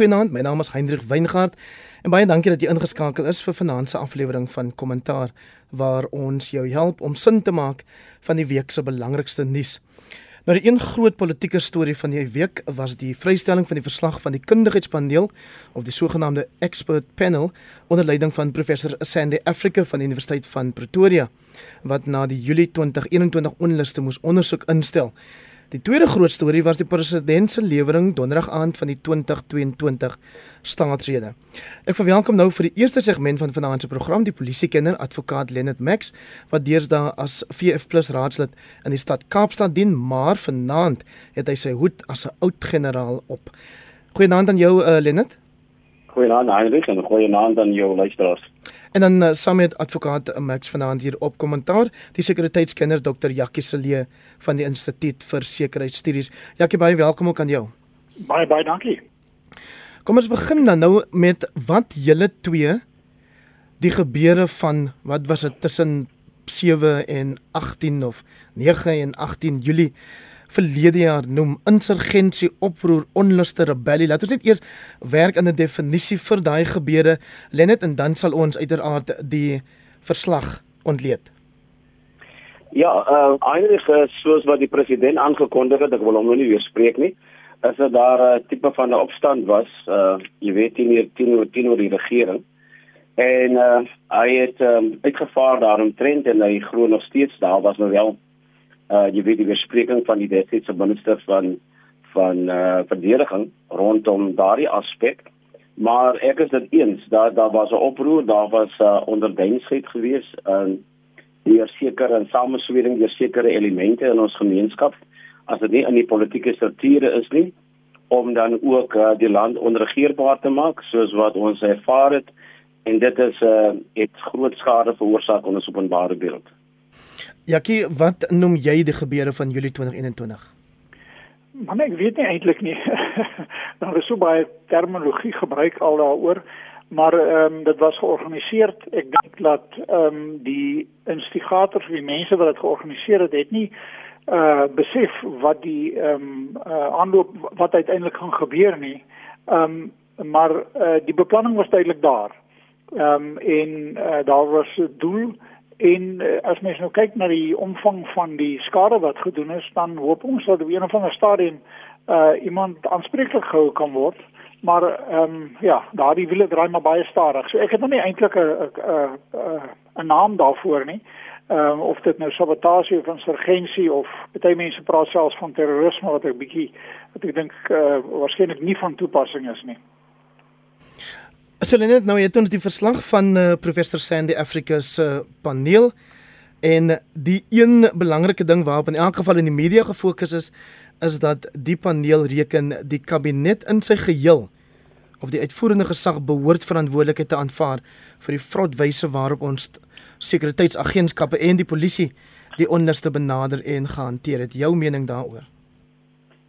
goeienaand. My naam is Hendrik Weingart en baie dankie dat jy ingeskakel is vir vanaand se aflewering van Kommentaar waar ons jou help om sin te maak van die week se belangrikste nuus. Nou die een groot politieke storie van die week was die vrystelling van die verslag van die kundigheidspaneel of die sogenaamde expert panel onder leiding van professor Sandy Africa van die Universiteit van Pretoria wat na die Julie 2021 onluste moes ondersoek instel. Die tweede groot storie was die president se lewering donderdag aand van die 2022 staatsrede. Ek verwelkom nou vir die eerste segment van vanaand se program die polisiekenner advokaat Leonard Max wat deesdae as VF+ raadslid in die stad Kaapstad dien, maar vanaand het hy sy hoed as 'n oud generaal op. Goeienaand aan jou uh, Leonard. Goeienaand Heinrich en goeienaand aan jou luisteraars. En dan uh, saam met advokaat Max vanaand hier op kommentaar, die sekuriteitskenner Dr. Jakkie Celee van die Instituut vir Sekuriteitsstudies. Jakkie, baie welkom ook aan jou. Baie baie dankie. Kom ons begin dan nou met wat julle twee die gebeure van wat was dit tussen 7 en 18 of 9 en 18 Julie verlede jaar noem insurgensie, oproer, onluste, rebellie. Laat ons net eers werk aan 'n definisie vir daai gebeure, Lennet, en dan sal ons uiteraard die verslag ontleed. Ja, uh eintlik uh, soos wat die president aangekondig het, ek wil hom nou nie weer spreek nie. As dit daar 'n uh, tipe van 'n opstand was, uh jy weet nie teen teen die regering. En uh hy het um, uitgevaar daaromtrent en hy glo nog steeds daar was nou wel uh jy weet die bespreking van die destydse minister van van uh verdediging rondom daardie aspek. Maar ek is dit eens dat daar was 'n oproer, daar was 'n uh, onderdanigheid geweest en deur sekere en sameswering deur sekere elemente in ons gemeenskap as dit nie in die politieke strukture is nie om dan ook uh, die land onregeerbaar te maak soos wat ons ervaar het en dit is 'n uh, het groot skade veroorsaak in ons openbare beeld. Jackie, wat noem jy die gebeure van Julie 2021? Man ek weet nie eintlik nie. Daar is so baie terminologie gebruik al daaroor, maar ehm um, dit was georganiseer. Ek dink dat ehm um, die instigators, die mense wat dit georganiseer het, het nie uh besef wat die ehm um, uh aanloop wat uiteindelik gaan gebeur nie. Ehm um, maar uh die beplanning was duidelik daar. Ehm um, en uh, daar was 'n doel En uh, as mens nou kyk na die omvang van die skade wat gedoen is, dan hoop ons dat op 'n of ander stadium uh iemand aanspreeklik gehou kan word. Maar ehm um, ja, daardie wiele draai maar baie stadig. So ek het nog nie eintlik 'n 'n 'n naam daarvoor nie. Ehm um, of dit nou sabotasie of insurgensie of baie mense praat selfs van terrorisme wat ek bietjie wat ek dink uh waarskynlik nie van toepassing is nie. So net nou het ons die verslag van uh, professor Sandy Africa se uh, paneel en die een belangrike ding waarop in elk geval in die media gefokus is is dat die paneel reken die kabinet in sy geheel of die uitvoerende gesag behoort verantwoordelikheid te aanvaar vir die vrotwyse waarop ons sekuriteitsagentskappe en die polisie die onderste benader en gehanteer het. Jou mening daaroor?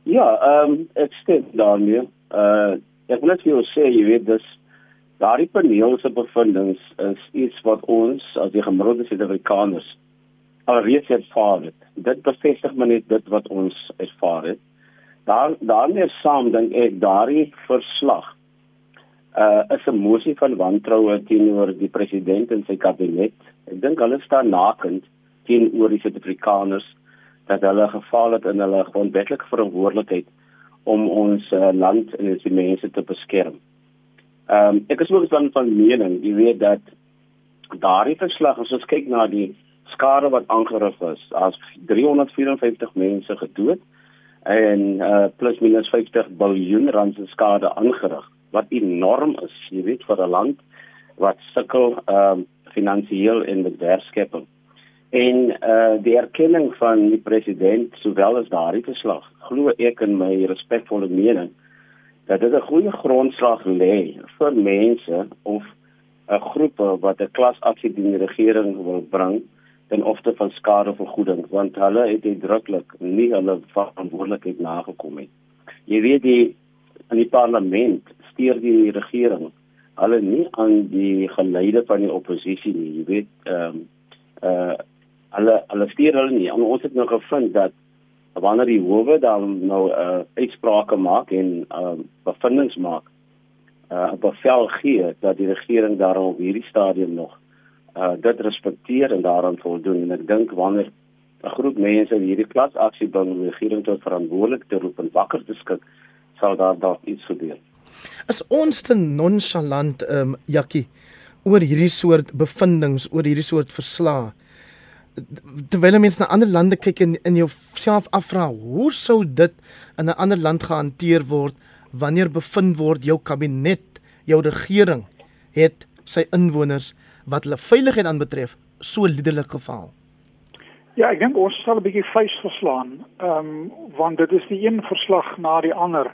Ja, ehm um, ek stem daarmee. Uh ek wil net vir jou sê, jy weet, dis Daardie paneel se bevindinge is iets wat ons as die gemiddelde Suid-Afrikaners alreeds ervaar het. Dit bevestig maar net dit wat ons ervaar het. Daar daarmee saam dink ek daardie verslag uh is 'n mosie van wantroue teenoor die president en sy kabinet. Ek dink hulle staan nakend teenoor die Suid-Afrikaners dat hulle gefaal het in hulle grondwetlike verantwoordelikheid om ons uh, land en ons mense te beskerm. Ehm um, ek is ook van van mening, jy weet dat daardie verslag as ons kyk na die skade wat aangerig is, as 354 mense gedood en uh, plus minus 50 miljard rand se skade aangerig wat enorm is, jy weet vir 'n land wat sukkel ehm um, finansiëel in die werkskepping. En uh, die erkenning van die president sowel as daardie verslag, glo ek in my respekvolle mening dat dit 'n goeie grondslag lê vir mense of 'n groepe wat 'n klasaksie teen die regering wil bring ten opsigte van skadevergoeding want hulle het uitdruklik nie hulle verantwoordelikheid nagekom nie. Jy weet die in die parlement stuur die regering hulle nie aan die geleide van die oppositie nie. Jy weet ehm um, uh hulle hulle stuur hulle nie. En ons het nou gevind dat wanneer die howe dan nou uh, uitsprake maak en uh, bevindinge maak uh, 'n bevel gee dat die regering daarom op hierdie stadium nog uh, dit respekteer en daaraan voldoen en ek dink wanneer 'n groep mense hierdie klas aksie bring om die regering tot verantwoordelik te roep en wakker te skik sal daar dalk iets gebeur. Is ons te nonchalant ehm um, Jakkie oor hierdie soort bevindinge, oor hierdie soort verslae? Terwyl mense na ander lande kyk en in jouself afvra hoe sou dit in 'n ander land gehanteer word wanneer bevind word jou kabinet jou regering het sy inwoners wat hulle veiligheid aanbetref so liderlik gefaal? Ja ek dink ons sal 'n bietjie vuis verslaan ehm um, want dit is die een verslag na die ander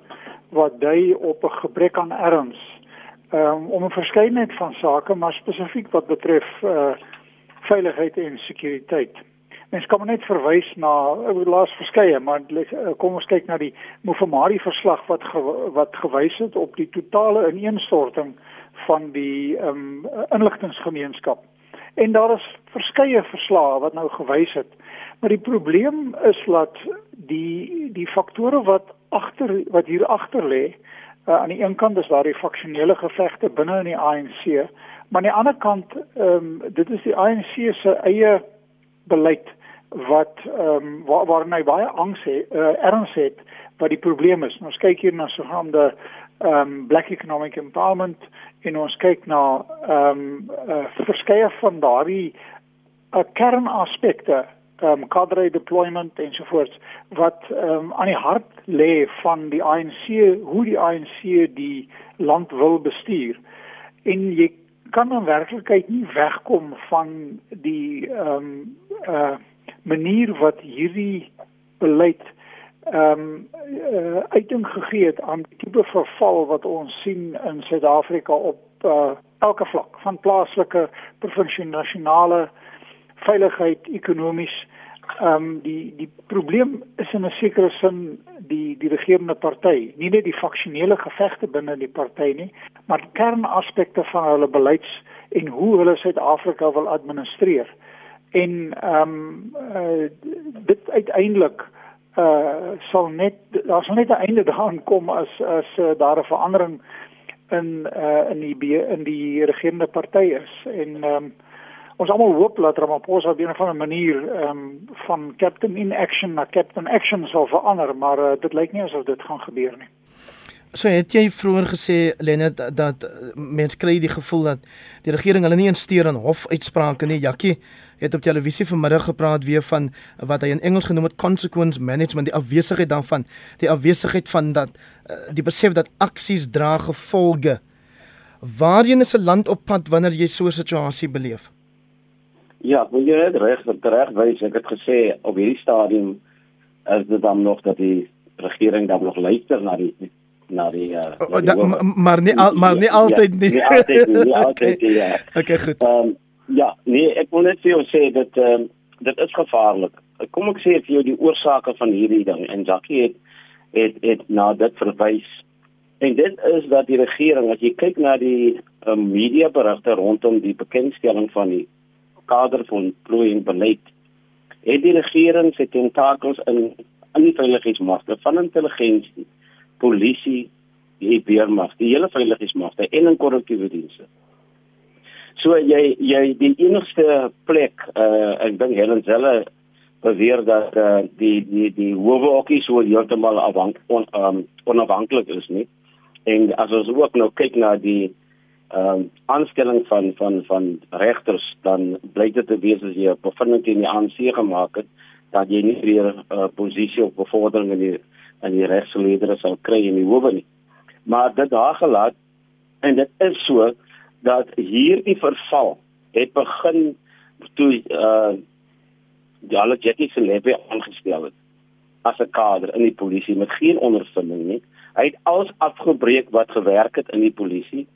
wat dui op 'n gebrek aan erns um, om 'n verskeidenheid van sake maar spesifiek wat betref uh, veiligheid en sekuriteit. Mens kan net verwys na laas verskeie, maar eh, kom ons kyk na die Mofamari verslag wat ge, wat gewys het op die totale ineenstorting van die ehm um, inligtinggemeenskap. En daar is verskeie verslae wat nou gewys het. Maar die probleem is dat die die faktore wat agter wat hier agter lê, uh, aan die een kant is daar die faksionele gevegte binne in die ANC, Maar aan die ander kant, ehm um, dit is die ANC se eie beleid wat ehm um, waar waar hy baie angs het, uh, erns het wat die probleem is. Ons kyk hier na sogenaamde ehm um, black economic empowerment en ons kyk na ehm um, uh, verskeie van daardie uh, kernaspekte ehm um, cadre deployment en so voort wat ehm um, aan die hart lê van die ANC hoe die ANC die land wil bestuur. En jy kan in werklikheid nie wegkom van die ehm um, uh manier wat hierdie beleid ehm um, uh, uiting gegee het aan die tipe verval wat ons sien in Suid-Afrika op uh elke vlak van plaaslike, provinsiale, nasionale veiligheid, ekonomies ehm um, die die probleem is in 'n sekere sin die die regerende party, nie net die faksionele gevegte binne die party nie, maar kernaspekte van hulle beleids en hoe hulle Suid-Afrika wil administreer. En ehm um, uh, dit uiteindelik uh sal net daar sal net 'n einde daaraan kom as as uh, daar 'n verandering in uh in die in die regerende party is en ehm um, ons almal hoop dat Ramaphosa op 'n of ander manier ehm um, van captain in action na captain action sal verander, maar uh, dit lyk nie asof dit gaan gebeur nie. So het jy vroeër gesê Lenet dat, dat uh, mense kry die gevoel dat die regering hulle nie insteur aan hofuitsprake nie. Jakkie het op televisie vanmiddag gepraat weer van wat hy in Engels genoem het consequence management, die afwesigheid daarvan, die afwesigheid van dat uh, die besef dat aksies dra gevolge. Waarheen is 'n land op pad wanneer jy so 'n situasie beleef? Ja, wil jy reg reg wys ek het gesê op hierdie stadium is dit dan nog dat die regering dan nog luister na die na die uh, na die da, maar nie al, maar nie altyd nie. Ja, nie altyd nie, nie altyd nie. Ja. Okay, goed. Ehm um, ja, nee, ek wil net vir jou sê dat ehm um, dit is gevaarlik. Kom ek sê vir jou die oorsake van hierdie ding en Jackie het het het na dit verwys. En dit is dat die regering as jy kyk na die um, media berigte rondom die bekendstelling van die kader van plooiing beleid het die regering se tentakels in in die veiligheidsmagte van intelligensie, polisie, die weermag, die hele veiligheidsmagte en in korrektiewe dienste. So jy jy die enigste plek uh ek dink Helen Zelle beweer dat uh, die die die hoofokkie so heeltemal afhang on, um, onafhanklik is nie. En as ons ook nou kyk na die ehm um, aanstelling van van van regters dan blyk dit te wees as jy 'n bevinding in die ANC gemaak het dat jy nie weer 'n uh, posisie of bevordering in die in die regsleerders sal kry in die howe nie. Maar dit daar gelaat en dit is so dat hierdie verval het begin toe uh die alle Jackie se lewe aangestel het as 'n kader in die polisie met geen ondervinding nie. Hy het alles afgebreek wat gewerk het in die polisie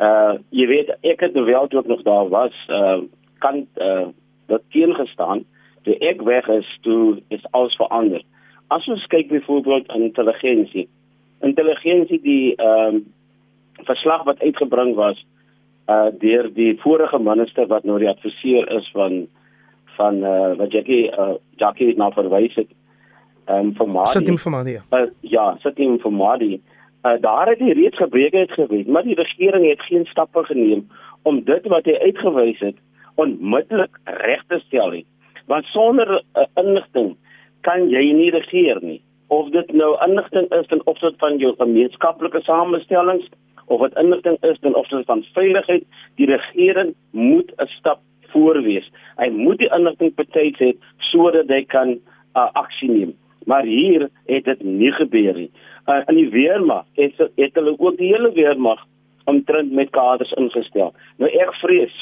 uh jy weet ek het wel toe ek nog daar was uh kan uh dat teengestaan toe ek weg is toe is alles verander. As ons kyk byvoorbeeld aan intelligensie intelligensie die ehm um, verslag wat uitgebring was uh deur die vorige minister wat nou die adviseur is van van uh wat Jackie uh Jackie nou verwys het ehm um, vir Madi Sitim vir Madi uh, ja Sitim vir Madi Uh, daar het die reeds gebreke het gewees, maar die regering het geen stappe geneem om dit wat hy uitgewys het onmiddellik reg te stel nie. Want sonder uh, inligting kan jy nie regeer nie. Of dit nou inligting is ten opsigte van jou gemeenskaplike samestellings of wat inligting is ten opsigte van veiligheid, die regering moet 'n stap voorwees. Hy moet die inligting betyds hê sodat hy kan uh, aksie neem. Maar hier het dit nie gebeur nie uh, in die weermag het het hulle ook die hele weermag omtrent met kaders ingestel. Nou ek vrees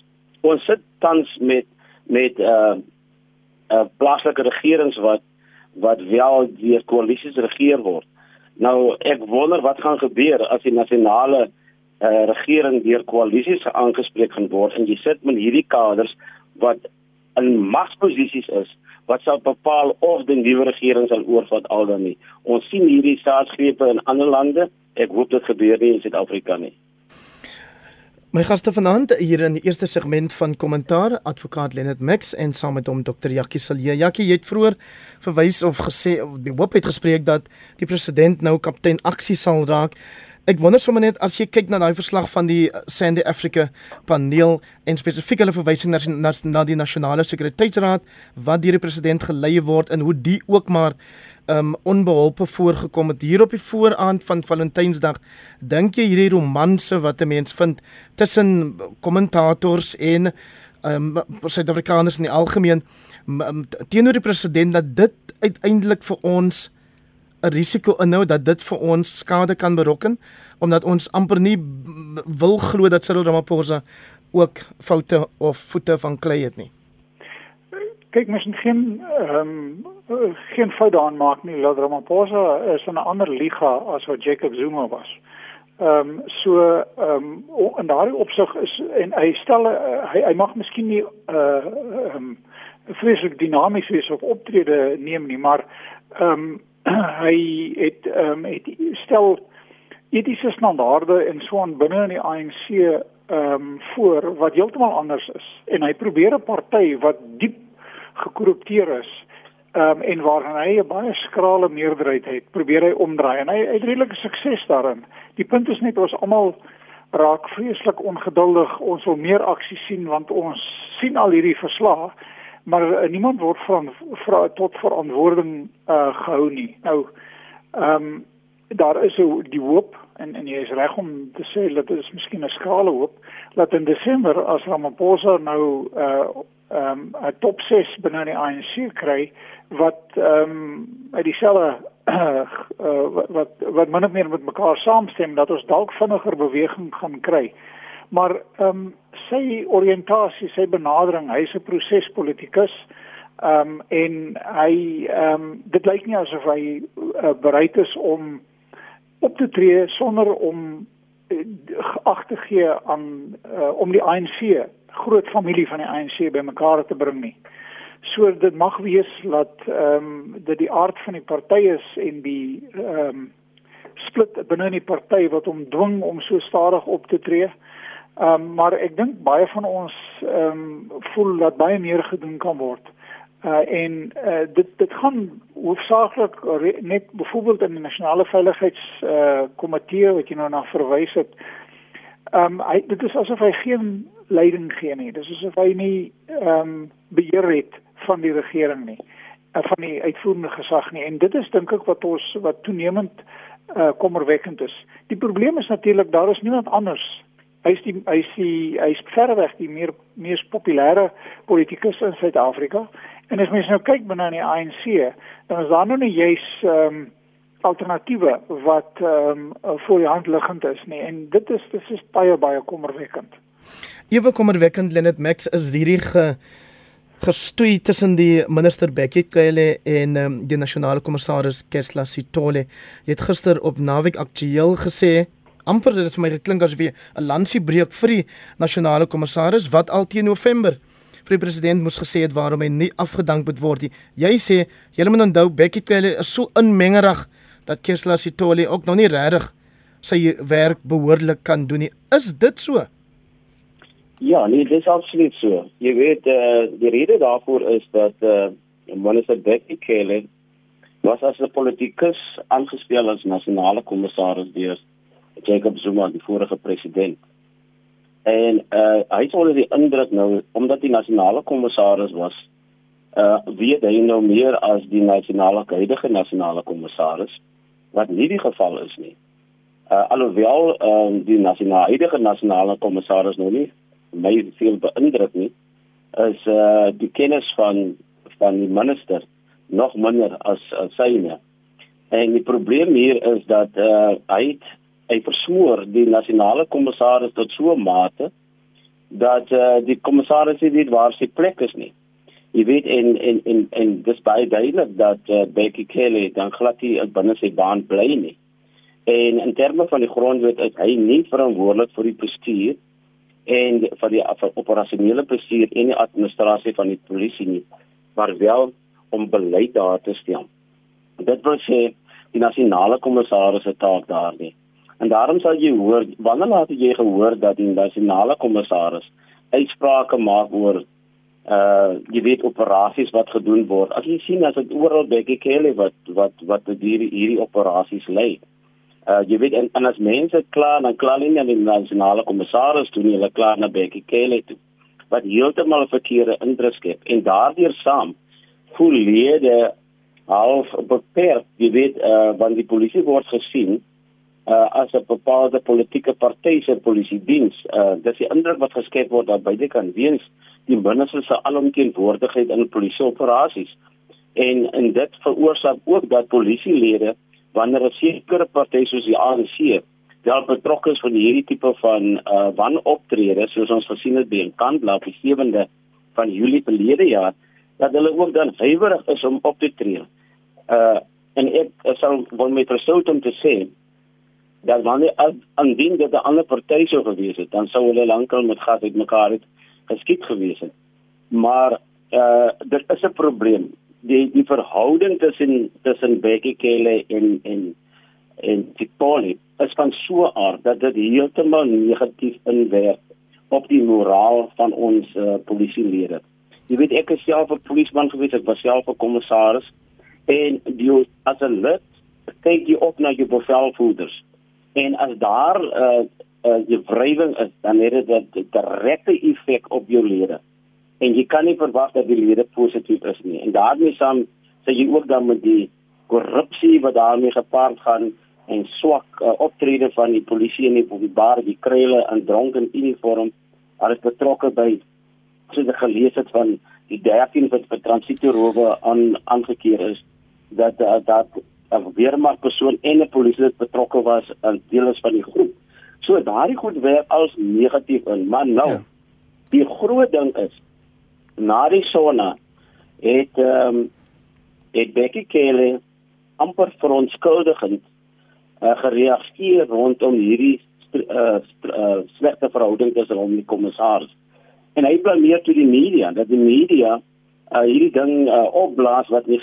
ons sit tans met met uh uh plaaslike regerings wat wat wel deur koalisies regeer word. Nou ek wonder wat gaan gebeur as die nasionale uh regering deur koalisies aangespreek gaan word en jy sit met hierdie kaders wat in magsposisies is wat sal bepaal of die nuwe regering sal oorvat al dan nie. Ons sien hierdie staatsgrepe in ander lande. Ek hoop dit gebeur nie in Suid-Afrika nie. My gaste vanaand hier in die eerste segment van kommentaar, advokaat Lenet Max en saam met hom Dr. Jakkie Silje. Jakkie, jy het vroeër verwys of gesê of die hoop het gespreek dat die president nou kaptein aksie sal raak. Ek wonder sommer net as jy kyk na daai verslag van die uh, Sandy Africa paneel en spesifiek hulle verwysing na, na na die nasionale sekuriteitsraad wat deur die president gelei word en hoe die ook maar um onbeholpe voorgekom het. Hier op die vooraand van Valentynsdag dink jy hierdie romanse wat 'n mens vind tussen kommentators en um Suid-Afrikaners in die algemeen um, teenoor die president dat dit uiteindelik vir ons 'n risiko inhou dat dit vir ons skade kan berokken omdat ons amper nie wil glo dat Cyril Ramaphosa ook foute of voete van klei het nie. Kyk, mens moet geen ehm um, geen fout daarin maak nie. Cyril Ramaphosa is in 'n ander liga as wat Jacob Zuma was. Ehm um, so ehm um, in daardie opsig is en hy stel uh, hy hy mag miskien nie uh ehm um, vreeslik dinamies wees of optrede neem nie, maar ehm um, hy het ehm um, het stel etiese standaarde en so aan binne in die ANC ehm um, voor wat heeltemal anders is. En hy probeer 'n party wat diep gekorrupteer is ehm um, en waarin hy 'n baie skrale meerderheid het probeer hy omdraai. En hy het redelike sukses daarin. Die punt is net ons almal raak vreeslik ongeduldig. Ons wil meer aksie sien want ons sien al hierdie verslae maar uh, niemand word van vra tot verantwoording uh, gehou nie. Nou ehm um, daar is so die hoop en en jy is reg om te sê dat dit is miskien 'n skrale hoop dat in Desember as Ramaphosa nou uh ehm um, 'n top 6 binne die ANC kry wat ehm um, uit dieselfde uh, uh, wat wat min of meer met mekaar saamstem dat ons dalk vinniger beweging gaan kry. Maar ehm um, sy oriëntasie, sy benadering, hy's 'n prosespolitikus. Ehm um, en hy ehm um, dit lyk nie asof hy uh, bereid is om op te tree sonder om uh, ag te gee aan uh, om die ANC, groot familie van die ANC bymekaar te bring nie. So dit mag wees dat ehm um, dat die aard van die party is en die ehm um, split binne die party wat hom dwing om so stadig op te tree. Ehm um, maar ek dink baie van ons ehm um, voel dat baie meer gedoen kan word. Uh en uh dit dit gaan hoofsaaklik net byvoorbeeld in die nasionale veiligheids uh komitee wat jy nou na verwys het. Ehm um, hy dit is asof hy geen leiding gee nie. Dis asof hy nie ehm um, beheer het van die regering nie uh, van die uitvoerende gesag nie en dit is dink ek wat ons wat toenemend uh kommerwekkend is. Die probleem is natuurlik daar is niemand anders hy's die hy's die hy's verreweg die meer mees populêre politikus in Suid-Afrika. En as mens nou kyk binne in die ANC, dan is daar nou nie juis ehm um, alternatiewe wat ehm um, voor die hand liggend is nie. En dit is dit is baie baie kommerwekkend. Ewe kommerwekkend Lenet Max is hierdie ge gestoei tussen die minister Bekkie Cele en um, die nasionale kommissaris Kersla Sitole. Jy het gister op Naweek Aktueel gesê amper dit vir my geklink asof jy 'n lansie breek vir die nasionale kommissaris wat al teen November vir die president moes gesê het waarom hy nie afgedank moet word nie. Jy sê jy moet onthou Bekkie Cele is so inmengerig dat Kesla Sitoli ook nog nie regtig sy werk behoorlik kan doen nie. Is dit so? Ja, nee, dit is absoluut so. Jy weet eh uh, die rede daarvoor is dat eh uh, minister Bekkie Cele was as 'n politikus aangespeel as nasionale kommissaris deur Jacob Zuma, die vorige president. En uh hy het onder die indruk nou omdat hy nasionale kommissaris was, uh weet hy nou meer as die nasionale huidige nasionale kommissaris wat nie die geval is nie. Uh alhoewel uh die nasionale huidige nasionale kommissaris nou nie my veel beïndruk nie, is uh die kennis van van die minister nog minder as, as syne. En die probleem hier is dat uh hy het hy versmoor die nasionale kommissaris tot so 'n mate dat uh die kommissaris nie weet waar sy plek is nie. Jy weet en en en en dis baie duidelik dat uh, Becky Kelly dan glad nie binne sy baan bly nie. En in terme van die grondwet is hy nie verantwoordelik vir die bestuur en vir die vir operasionele bestuur en die administrasie van die polisie nie, maar wel om beleid daar te stel. Dit wil sê die nasionale kommissaris se taak daar nie. En daarom sal jy hoor wanneer laat jy gehoor dat die nasionale kommissaris uitsprake maak oor uh jy weet operasies wat gedoen word. As jy sien as dit oral Becky Kelly wat wat wat hierdie hierdie operasies lei. Uh jy weet en, en as mense kla dan kla nie net die nasionale kommissaris toe nie, hulle kla na Becky Kelly toe wat heeltemal 'n verkeerde indruk skep en daardeur saam voel lede half beperk, jy weet, uh, want die polisie word gesien uh, as 'n bepaalde politieke party se polisiediens. Uh, dit is die indruk wat geskep word dat beide kan weens die minister se alomteenwoordigheid in polisieoperasies. En en dit veroorsaak ook dat polisielede wanneer 'n sekere party soos die ANC wel betrokke is van hierdie tipe van uh wanoptrede soos ons gesien het by in Kandla op die 7de van Julie verlede jaar dat hulle ook dan huiwerig is om op te tree. Uh en ek sal wil met versout om te sê dat wanneer aandien dit 'n ander party sou gewees het, dan sou hulle lankal met gas uit mekaar het geskiet gewees het. Maar uh dit is 'n probleem. Die die verhouding tussen tussen Becky Kelly en en en Tipoli is van so aard dat dit heeltemal negatief inwerk op die moraal van ons uh, polisielede. Jy weet ek is self 'n polisieman gewees, ek was self 'n kommissaris en die as 'n lid kyk jy op na jou bevelvoerders. En as daar 'n uh, uh, wrywing is, dan het dit 'n direkte effek op jou lede. En jy kan nie verwag dat die lede positief is nie. En daarmee saam sê jy ook dan met die korrupsie wat daarmee gepaard gaan en swak uh, optrede van die polisie en die openbare die kruile in dronken uniform. Hulle is betrokke by soos ek gelees het van die 13 wat vir transitorowe aan aangekeer is dat uh, dat 'n weermag persoon en 'n polisie betrokke was in deel is van die groep. So daardie goed werk als negatief in, maar nou ja. die groot ding is na die sona het ehm um, het Becky Kelly amper verontskuldigend uh, gereageer rondom hierdie uh, uh, slegte verhouding tussen hom en die kommissaris en hy blameer toe die media dat die media uh, hierdie ding uh, opblaas wat nie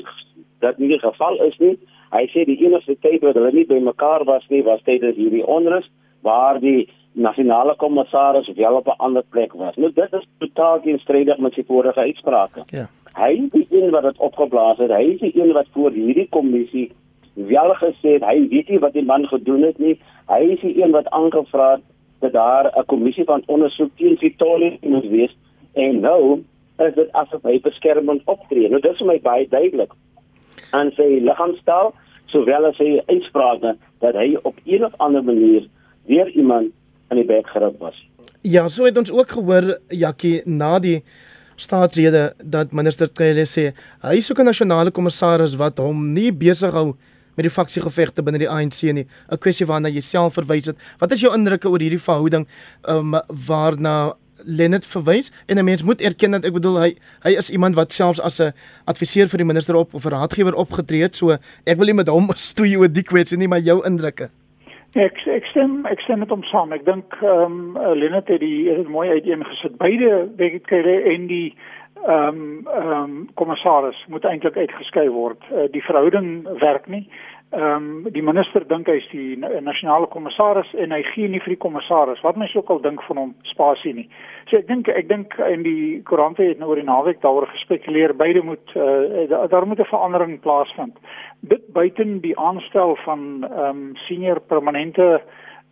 dat nie die geval is nie. Hy sê die enigste tyd wat hulle nie by mekaar was nie was tydens hierdie onrus waar die nasionale kommissaris wel op 'n ander plek was. Nou dit is totaal teenstrydig met sy vorige uitsprake. Ja. Hy is die een wat dit opgeblaas het. Hy is die een wat voor hierdie kommissie wel gesê het hy weet nie wat die man gedoen het nie. Hy is die een wat aangevra het dat daar 'n kommissie van ondersoek teen Victoria moet wees en nou is dit asof hy beskermend optree. Nou dis vir my baie duidelik. En sy liggaamstaal sowel as sy uitsprake dat hy op een of ander manier weer iemand aan die bek geruk was. Ja, so het ons ook gehoor Jakkie na die staatsrede dat minister Cele sê hy soek 'n nasionale kommissaris wat hom nie besig hou met die faksiegevegte binne die ANC nie. 'n Kwessie waarna jy self verwys het. Wat is jou indrukke oor hierdie verhouding um, waarna Lennet verwys en 'n mens moet erken dat ek bedoel hy hy is iemand wat selfs as 'n adviseur vir die minister op of 'n raadgewer opgetree het. So ek wil nie met hom stoei oor die kwessie nie, maar jou indrukke. Ek ek stem ek stem met hom saam. Ek dink ehm um, Lennet het die het mooi uiteengesit. Beide Bekele en die ehm um, ehm um, kommissaris moet eintlik uitgeskei word. Uh, die verhouding werk nie. Ehm um, die minister dink hy's die nasionale kommissaris en hy gee nie vir die kommissaris wat mens ook al dink van hom spasie nie. So ek dink ek dink in die koerante het nou oor die naweek daaroor gespekuleer beide moet uh, daar moet 'n verandering plaasvind. Dit buiten die aanstel van ehm um, senior permanente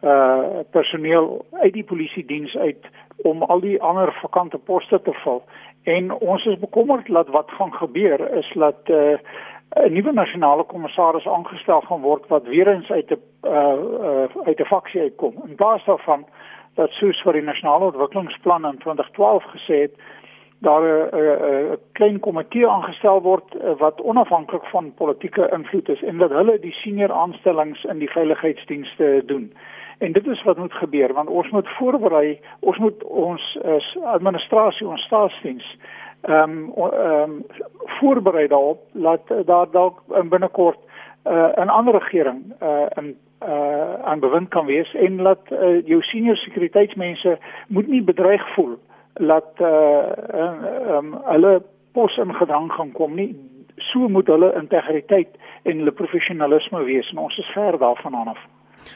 uh personeel uit die polisie diens uit om al die ander vakante poste te vul. En ons is bekommerd dat wat gaan gebeur is dat uh 'n nuwe nasionale kommissaris aangestel gaan word wat weer eens uit 'n uh, uh, uit 'n faksie uitkom. In plaas daarvan dat soos vir die nasionale ontwikkelingsplan in 2012 gesê het daar 'n klein komitee aangestel word uh, wat onafhanklik van politieke invloed is en dat hulle die senior aanstellings in die veiligheidsdienste doen. En dit is wat moet gebeur want ons moet voorberei, ons moet ons as administrasie ons staatsdiens ehm um, ehm um, voorberei daarop dat daar dalk in binnekort uh, 'n ander regering uh, in uh, aan bewind kan wees en dat uh, jou senior sekuriteitsmense moet nie bedreig voel dat uh, um, hulle pos in gedrang gaan kom nie so moet hulle integriteit en hulle professionalisme wees en ons is ver daarvan af.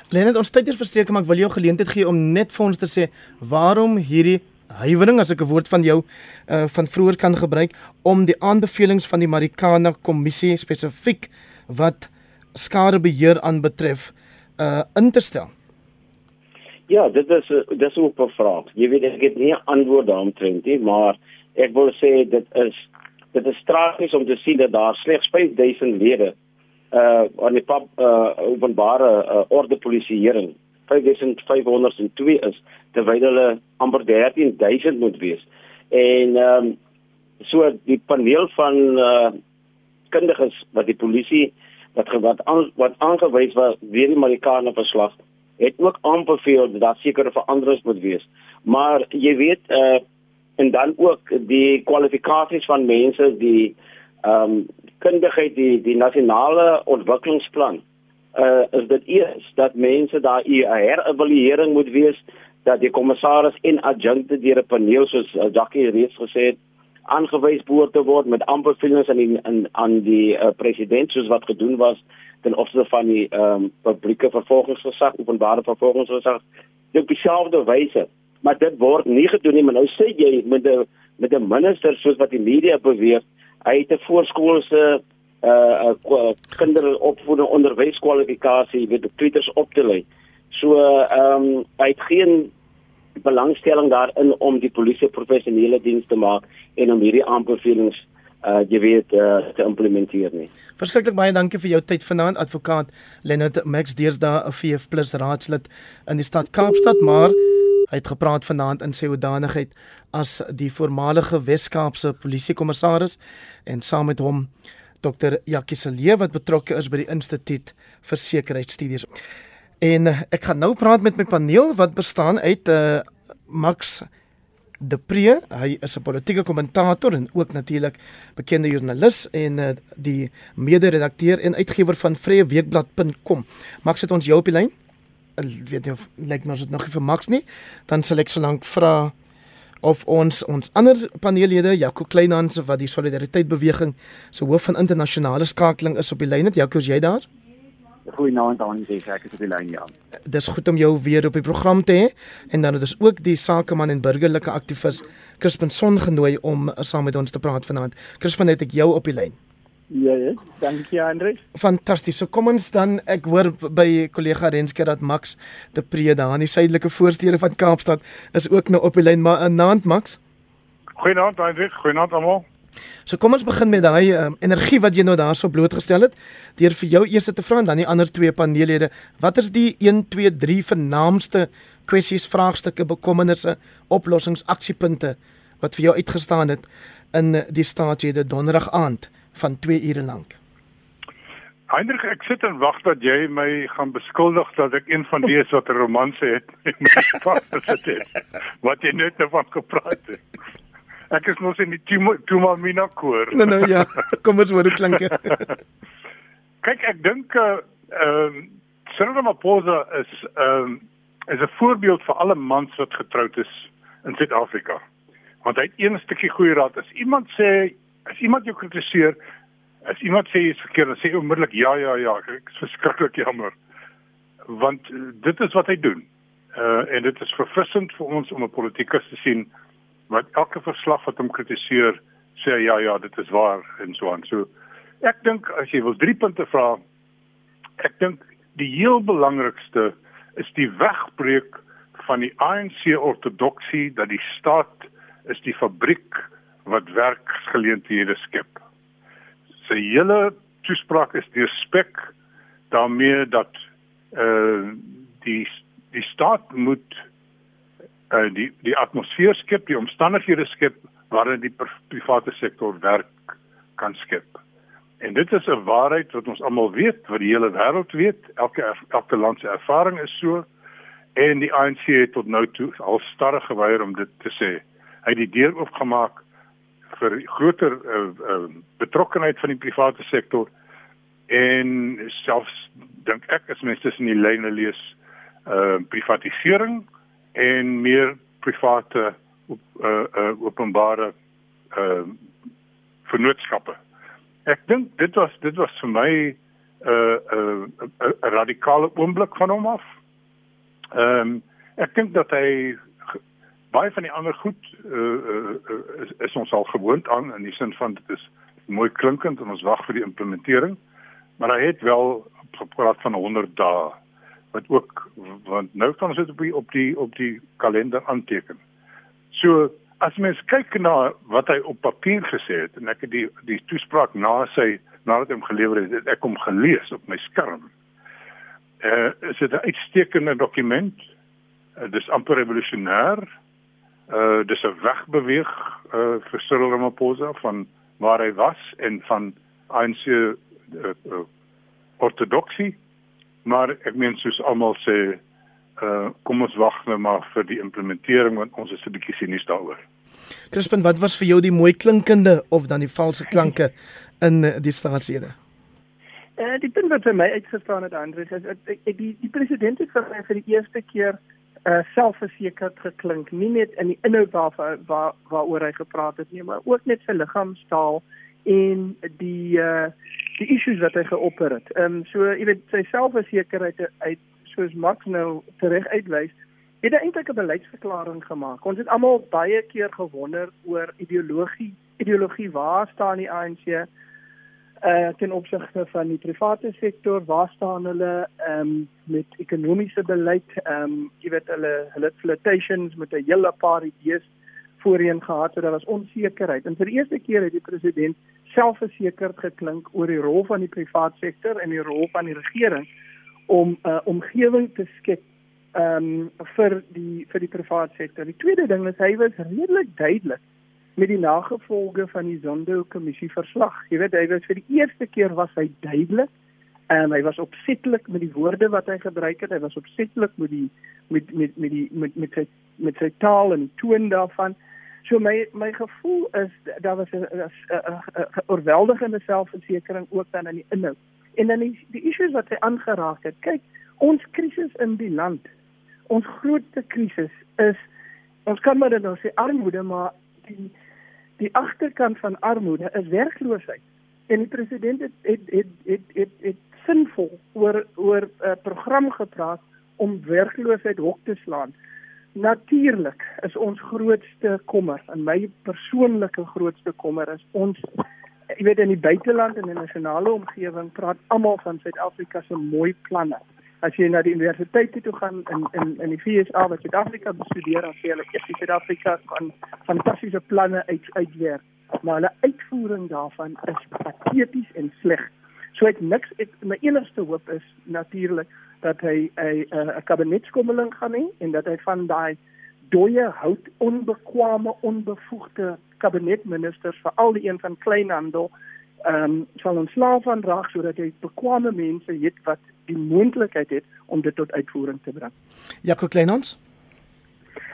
Lenet ons tyd is verstreek maar ek wil jou geleentheid gee om net vir ons te sê waarom hierdie huiwering as ek 'n woord van jou uh van vroeër kan gebruik om die aanbevelings van die Marikana kommissie spesifiek wat skadebeheer aanbetref uh in te stel. Ja, dit is dit is ook 'n vraag. Jy weet ek het nie 'n antwoord daaromtrent nie, maar ek wil sê dit is dit is tragies om te sien dat daar slegs 5000 lede uh aan die pap, uh openbare uh, orde polisieering 5502 is terwyl hulle amper 13000 moet wees. En ehm um, so die paneel van uh kundiges wat die polisie wat wat aan, wat aangewys was deur die Marikana verslag het ook aanbeveel dat daar sekere veranderings moet wees. Maar jy weet uh en dan ook die kwalifikasies van mense die ehm um, kundigheid die die nasionale ontwikkelingsplan uh, is dit eers dat mense daar 'n herevaluering moet wees dat die kommissaris en adjunkte deur 'n paneel soos uh, Jackie reeds gesê het aangewys behoort te word met aanbevelings aan die aan, aan die uh, president soos wat gedoen was ten opsigte van die ehm um, publieke vervolgingsgesag openbare vervolgingsgesag. Op dieselfde wyse maar dit word nie gedoen nie maar nou sê jy met 'n met 'n minister soos wat die media beweer hy het 'n voorskoolse uh, uh kinderopvoeding onderwyskwalifikasie weet die tweeters op te lê. So ehm um, hy het geen belangstelling daarin om die polisie professionele diens te maak en om hierdie aanbevelings uh jy weet uh, te implementeer nie. Verskriklik baie dankie vir jou tyd vanaand advokaat Leonard Max Deersda VF+ raadslid in die stad Kaapstad maar hy het gepraat vanaand in sy hoedanigheid as die voormalige Wes-Kaapse polisiekommissaris en saam met hom Dr. Jackie Selee wat betrokke is by die Instituut vir Sekuriteitsstudies. En uh, ek gaan nou praat met my paneel wat bestaan uit uh Max De Pre, hy is 'n politieke kommentator en ook natuurlik bekende joernalis en uh, die mede-redakteur en uitgewer van vreeweekblad.com. Max het ons jou op die lyn. Ek weet nie of lyk maar as dit nog nie vir Max nie, dan sal ek sōlank vra of ons ons ander paneellede Jaco Kleinhans wat die solidariteit beweging se hoof van internasionale skakeling is op die lyn het Jaco is jy daar? Goeienaand aan die ek is op die lyn ja. Dis goed om jou weer op die program te hê en dan het ons ook die sakeman en burgerlike aktivis Crispin Son genooi om saam met ons te praat vanaand. Crispin het ek jou op die lyn. Ja, ja. Dankie Andreus. Fantasties. So kom ons dan ek hoor by kollega Renske dat Max te Prede aan die suidelike voorstede van Kaapstad is ook nou op die lyn maar 'n naand Max. Goeienaand Andreus, goeienaand almal. So kom ons begin met daai um, energie wat jy nou daarso blootgestel het deur vir jou eers te vra en dan die ander twee paneellede. Wat is die 1 2 3 vernaamste kwessies, vraagstukke, bekommernisse, oplossings, aksiepunte wat vir jou uitgestaan het in die staatslede donderdag aand? Van 2 ure lank. Heinrich, ek sit en wag dat jy my gaan beskuldig dat ek een van die is wat 'n romanse het met my vader sit. Wat jy net van gepraat het. Ek is mos in die Tumal Mina koor. Nee nee ja, kom ons hoor hoe klink dit. Kyk, ek dink uh ehm uh, Cyril Ramaphosa is ehm uh, is 'n voorbeeld vir alle mans wat getroud is in Suid-Afrika. Want hy het een stukkie goeie raad. As iemand sê as iemand jou kritiseer, As iemand sê iets verkeerd, dan sê hy onmiddellik ja ja ja, ek is verskriklik jammer. Want uh, dit is wat hy doen. Uh en dit is verfrissend vir ons om 'n politikus te sien wat elke verslag wat hom kritiseer sê ja ja, dit is waar en so aan. So ek dink as jy wil drie punte vra, ek dink die heel belangrikste is die wegbreek van die ANC ortodoksie dat die staat is die fabriek wat werksgeleenthede skep. Sy hele toespraak is deurspek daarmee dat uh, die die staat moet uh, die die atmosfeer skep, die omstandighede skep waarin die private sektor werk kan skep. En dit is 'n waarheid wat ons almal weet, wat die hele wêreld weet. Elke elke land se ervaring is so en die ANC het tot nou toe al starre geweier om dit te sê. Hy het die deur oopgemaak vir groter uh, uh, betrokkenheid van die private sektor en selfs dink ek as mense tussen die lyne lees, uh privatisering en meer private op uh, uh openbare uh vennootskappe ek dink dit was dit was vir my 'n uh, uh, 'n uh, radikale oomblik van hom af. Ehm um, ek dink dat hy baie van die ander goed uh, uh, is, is ons al gewoond aan in die sin van dit is mooi klinkend en ons wag vir die implementering. Maar hy het wel gepraat van 100 dae wat ook want nou kan ons dit op die op die op die kalender aanteken. So as mens kyk na wat hy op papier gesê het en ek het die die toespraak na sy nadat hom gelewer het, het ek hom gelees op my skerm. Eh uh, is dit 'n uitstekende dokument. Uh, dis amper revolusionêr. Uh, dis 'n wegbeweeg uh, vir Cyril Ramaphosa van waar hy was en van ANC uh, uh, ortodoksie. Maar ek meen soos almal sê uh kom ons wag nou maar vir die implementering want ons is 'n bietjie sinies daaroor. Crispin, wat was vir jou die mooi klinkende of dan die valse klanke in die staatslede? Uh, die punt wat vir my uitgestaan het Andreus is ek, ek die die president het vir my vir die eerste keer uh selfversekerd geklink, nie net in die inhoud waar waar waaroor hy gepraat het nie, maar ook net sy liggaamstaal en die uh die issues wat hy geopper het. Ehm um, so jy weet sy selfversekerheid uit soos Max nou reg uitwys, het hy eintlik 'n beleidsverklaring gemaak. Ons het almal baie keer gewonder oor ideologie, ideologie waar staan die ANC uh eh, ten opsigte van die private sektor, waar staan hulle ehm um, met ekonomiese beleid? Ehm um, jy weet hulle hulle flirtations met 'n hele paar idees voorheen gehad, so daar was onsekerheid. En vir die eerste keer het die president selfversekerd geklink oor die rol van die private sektor en die rol van die regering om 'n uh, omgewing te skep ehm um, vir die vir die private sektor. Die tweede ding is hy was redelik duidelik met die nagevolge van die Zondo kommissie verslag. Jy weet hy was vir die eerste keer was hy duidelik en um, hy was opsetlik met die woorde wat hy gebruik het. Hy was opsetlik met die met met met die met met sy met sy taal en toon daarvan. So my my gevoel is daar was 'n oorweldigende selfversekering ook dan in die inhoud En dan die, die issues wat hy aangeraak het. Kyk, ons krisis in die land. Ons grootste krisis is ons kan maar dan sê armoede, maar die die agterkant van armoede is werkloosheid. En die president het het het het het, het sinvol oor oor 'n uh, program gepraat om werkloosheid hok te slaan. Natuurlik is ons grootste kommer en my persoonlike grootste kommer is ons jy weet in die buiteland en in die nasionale omgewing praat almal van Suid-Afrika se mooi planne. As jy na die universiteit toe gaan in in in die FSA wat Suid-Afrika bestudeer, dan sê hulle eers Suid-Afrika kan fantastiese planne uit uitwerk, maar hulle uitvoering daarvan is pateties en sleg. So ek niks ek my enigste hoop is natuurlik dat hy 'n 'n kabinetskommeling gaan hê en dat hy van daai dooie hout onbekwame onbevoegde kabinetministers vir al die een van kleinhandel ehm um, sal ontslaaf van raak sodat jy bekwame mense het wat die moontlikheid het om dit tot uitvoering te bring. Jaco Kleinhans?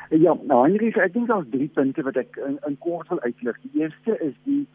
Ja, nou Henry, ek dink daar's drie punte wat ek in, in kort wil uitlig. Die eerste is die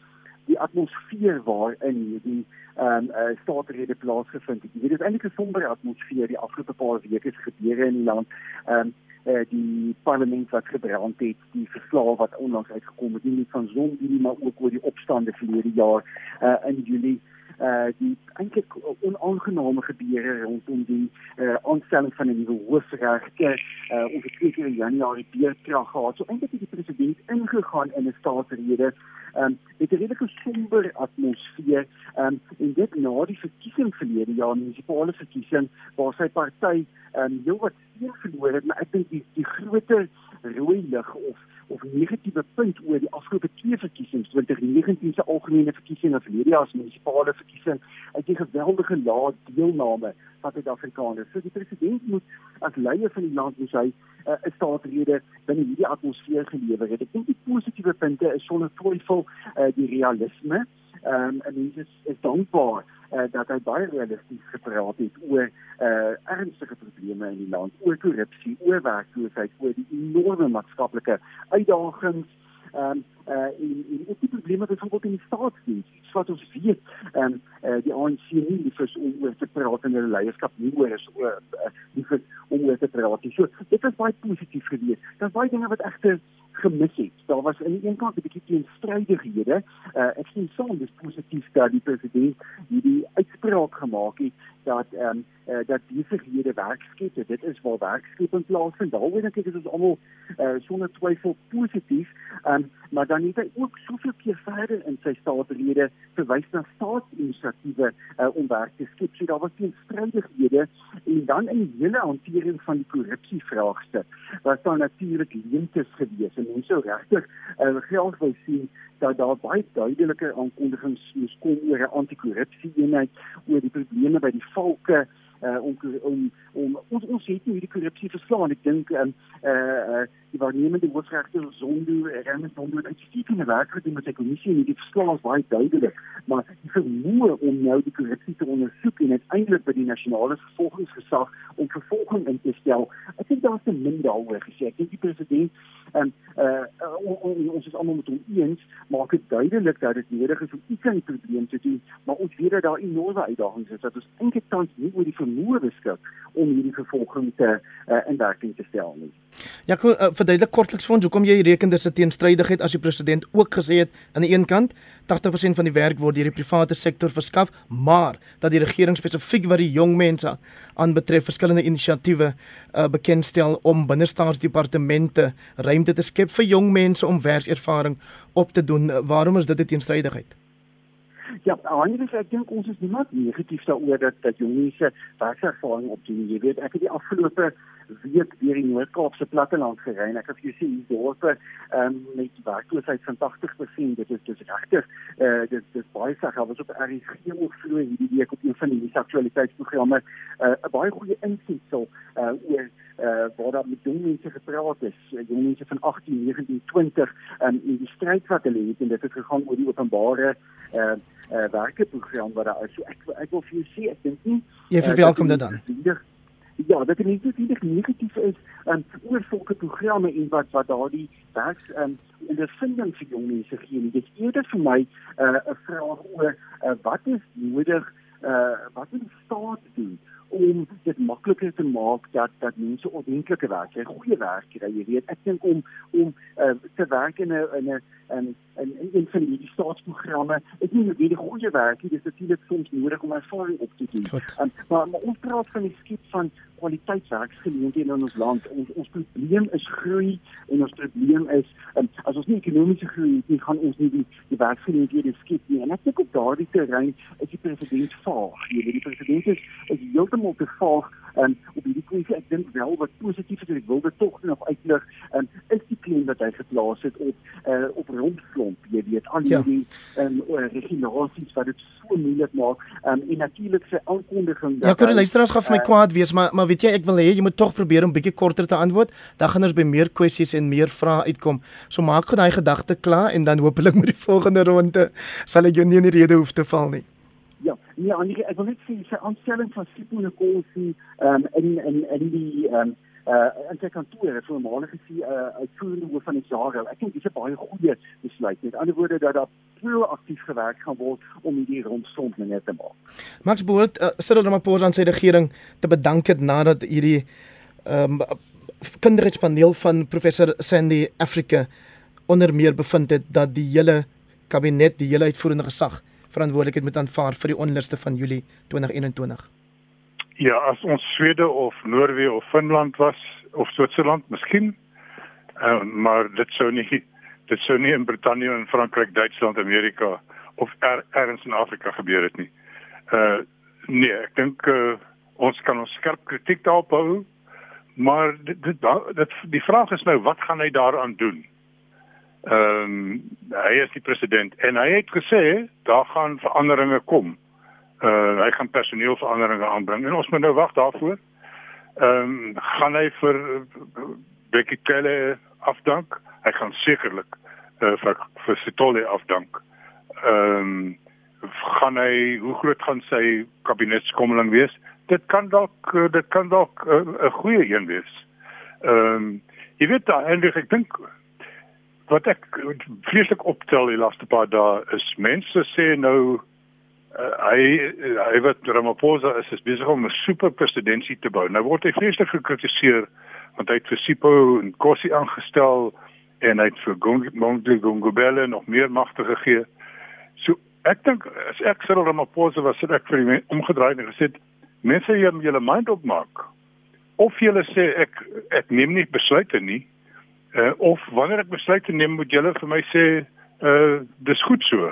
die atmosfeer waarin hierdie ehm um, uh, staatsrede plaasgevind het. Dit is eintlik 'n somber atmosfeer die afgelope paar weke se gebeure in die land. Ehm um, uh, die parlement wat gebrand het, die verslae wat onlangs uitgekom het, nie net van Zombie maar ook oor die opstande verlede jaar uh, in Julie uh die eintlik onaangename gebeure rondom die uh aanstelling van 'n nuwe hoofregter uh ons het keer in Januarie beerkrag gehad. So eintlik het die president ingegaan in 'n staatsrede um met 'n redelike somber atmosfeer um en dit na die verkiesing verlede jaar, munisipale verkiesing waar sy party um heelwat steun verloor het, maar ek dink die die groter rooi lig of of negatiewe punt oor die afgelope twee verkiesings, 2019 se algemene verkiesing en verlede jaar se munisipale verkiesing, uit die geweldige lae deelname van Suid-Afrikaners. So die president moet as leier van die land moet hy uh, 'n uh, staatsrede binne hierdie atmosfeer gelewer het. Ek dink die positiewe punte is sonder twyfel uh, die realisme. Ehm um, en dit is is dankbaar uh, dat hy baie realisties gepraat het oor uh, ernstige probleme in die land, oor korrupsie, oor werkloosheid, oor die enorme maatskaplike uitdagings ehm um, uh in ook die probleme wat van in die staatsdiens iets wat ons weet ehm um, uh, die ANC nie lief is om oor te praat in hulle leierskap nie oor is oor uh, lief is om oor te praat. So dit was baie positief geweest. Daar's baie dinge wat egter gemis het. Daar was aan die een kant 'n bietjie teenstrydighede. Uh ek sien soms dis positief dat die president hierdie uitspraak gemaak het dat ehm um, uh, dat besighede werk skep. Dit is waar werkskeping plaasvind. Daaroor dink ek is ons almal uh sonder twyfel positief. Ehm um, maar dan het hy ook soveel keer verder in sy staatsrede verwys na staatsinisiatiewe uh, om werk te skep. So daar was teenstrydighede en dan in die hele hantering van die korrupsievraagstuk was daar natuurlik leemtes gewees en mense regtig uh, geld wou sien dat daar baie duidelike aankondigings moes kom oor 'n anti-korrupsie eenheid oor die probleme by die valke uh, om om om ons ons het nie hierdie korrupsie verslaan. Ek dink um, uh, uh, die waarnemende hoofregter Zondo Ernest Zondo het uitstekende werk gedoen met sy kommissie en die verslag is baie duidelik maar die vermoë om nou die korrupsie te ondersoek en uiteindelik by die nasionale vervolgingsgesag om vervolging in te stel ek dink daar's te min daaroor gesê. Ek dink die president en uh, uh, ons is almal met hom eens maak dit duidelik dat dit nodig is om iets aan die probleem te doen. Maar ons weet dat daar enorme uitdagings is dat ons eintlik tans nie oor die vermoë beskik om hierdie vervolging te uh, in werking te stel nie. Ja, kom uh, verduidelik kortliks vir ons hoekom jy reken dis 'n teenstrydigheid as die president ook gesê het aan die een kant 80% van die werk word deur die private sektor verskaf, maar dat die regering spesifiek wat die jong mense aanbetref verskillende inisiatiewe uh, bekendstel om binne staatsdepartemente ruimte te skep vir jong mense om werkservaring op te doen. Waarom is dit 'n teenstrydigheid? Ja, anders ek dink ons is nie net negatief daaroor dat dat jong mense werkservaring opdoen. Jy weet, ek het die afgelope week deur die Noord-Kaapse platteland gery en ek het gesien hier dorpe um, met werkloosheid van 80%. Dit is dis regtig eh uh, dit dis baie sag. Daar was op RSG ook vloei hierdie week op een van die aktualiteitsprogramme eh, 'n uh, baie goeie insig so uh, oor uh, waar daar met jong mense gepraat is, jong mense van 18, 19, 20 um, in die stryd wat hulle het en dit het gegaan oor die openbare eh uh, uh, werkeprogram wat daar is. So ek ek wil vir jou sê ek dink nie jy verwelkom dit dan. Ja, dat dit nie net negatief is um, oor sulke programme en wat wat daardie werks um, ondervinding vir jong mense gee. Dit is eerder vir my uh, 'n uh, vraag oor uh, wat is nodig uh, wat moet die staat doen om dit makliker te maak dat dat mense ordentlike werk kry, goeie werk kry. Jy weet, ek dink om om uh, te werk in 'n in 'n in in in van die staatsprogramme, is nie net die goeie werk nie, dis natuurlik soms nodig om ervaring op te doen. Um, maar maar ons praat van die skep van kwaliteitswerksgeleenthede in ons land. Ons ons probleem is groei en ons probleem is um, as ons nie ekonomiese groei het nie, gaan ons nie die die werksgeleenthede skep nie. En ek dink op daardie terrein is die president vaag. Jy weet, die president is, is heeltemal te vaag um, op hierdie kwessie. Ek dink wel wat positief is, ek wil dit tog nog uitlig, um, is die klem wat hy geplaas het op uh, op rondslomp, jy weet, al ja. die ehm um, regulasies wat dit so moeilik maak. Um, en natuurlik sy aankondiging dat Ja, kan luisteraars gaan vir my uh, kwaad wees, maar maar weet jy, ek wil hê jy moet tog probeer om bietjie korter te antwoord. Dan gaan ons by meer kwessies en meer vrae uitkom. So maak gou daai gedagte klaar en dan hopelik met die volgende ronde sal ek jou nie in die rede hoef te val nie. Ja, nee, Annie, ek wil net sê sy aanstelling van Sipho Nkosi ehm um, in in in die ehm um, uh in sy kantoor het voormalige sy uh uitvoerende hoof van die Jaro. Ek dink dis 'n baie goeie besluit. Met ander woorde dat daar proaktief gewerk gaan word om hierdie rondsom meneer te maak. Max behoort uh, Cyril Ramaphosa aan sy regering te bedank het nadat hierdie ehm um, kinderrechtspaneel van professor Sandy Africa onder meer bevind het dat die hele kabinet, die hele uitvoerende gesag verantwoordelikheid moet aanvaar vir die onluste van Julie 2021. Ja, as ons Swede of Noorwe of Finland was of Switserland, miskien. Uh, maar dit sou nie dit sou nie in Brittanje en Frankryk, Duitsland, Amerika of er, ergens in Afrika gebeur het nie. Uh nee, ek dink uh, ons kan ons skerp kritiek daarop hou, maar dit, dit dit die vraag is nou wat gaan hy daaraan doen? Ehm um, hy is die president en hy het gesê daar gaan veranderinge kom. Uh hy gaan personeelveranderinge aanbring en ons moet nou wag daarvoor. Ehm um, gaan hy vir Becky Kelly afdank? Hy gaan sekerlik uh, vir vir Sitole afdank. Ehm um, gaan hy hoe groot gaan sy kabinetskommeling wees? Dit kan dalk dit kan dalk 'n uh, goeie een wees. Ehm um, jy weet daai eintlik ek dink wat ek vreeslik optel die laaste paar dae is mense sê nou uh, hy hy wat Ramaphosa is is besig om 'n super presidentskap te bou. Nou word hy vreeslik gekritiseer want hy het vir Sipho en Kossie aangestel en hy het vir Gongwe Gongobele nog meer magte gegee. So ek dink as ek Cyril Ramaphosa was dit ek vir hom omgedraai en gesê mense hier moet julle mind opmaak. Of julle sê ek ek neem nie besluite nie Uh, of wanneer ek besluit te neem moet julle vir my sê uh dis goed so.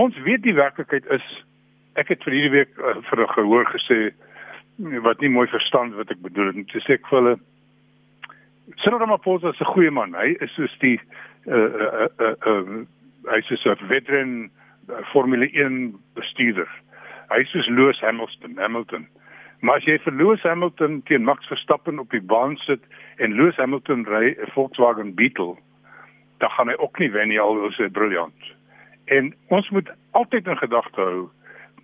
Ons weet die werklikheid is ek het vir hierdie week uh, vir 'n gehoor gesê wat nie mooi verstaan wat ek bedoel het. Ek sê ek vir hulle Cyril Ramaphosa is 'n goeie man. Hy is soos die uh uh uh, uh hy is 'n veteran uh, Formule 1 bestuurder. Hy is soos Lewis Hamilton, Hamilton. Maar as jy vir Lewis Hamilton teen Max Verstappen op die baan sit en Lewis Hamilton ry 'n Volkswagen Beetle, dan gaan hy ook nie wen nie al is hy briljant. En ons moet altyd in gedagte hou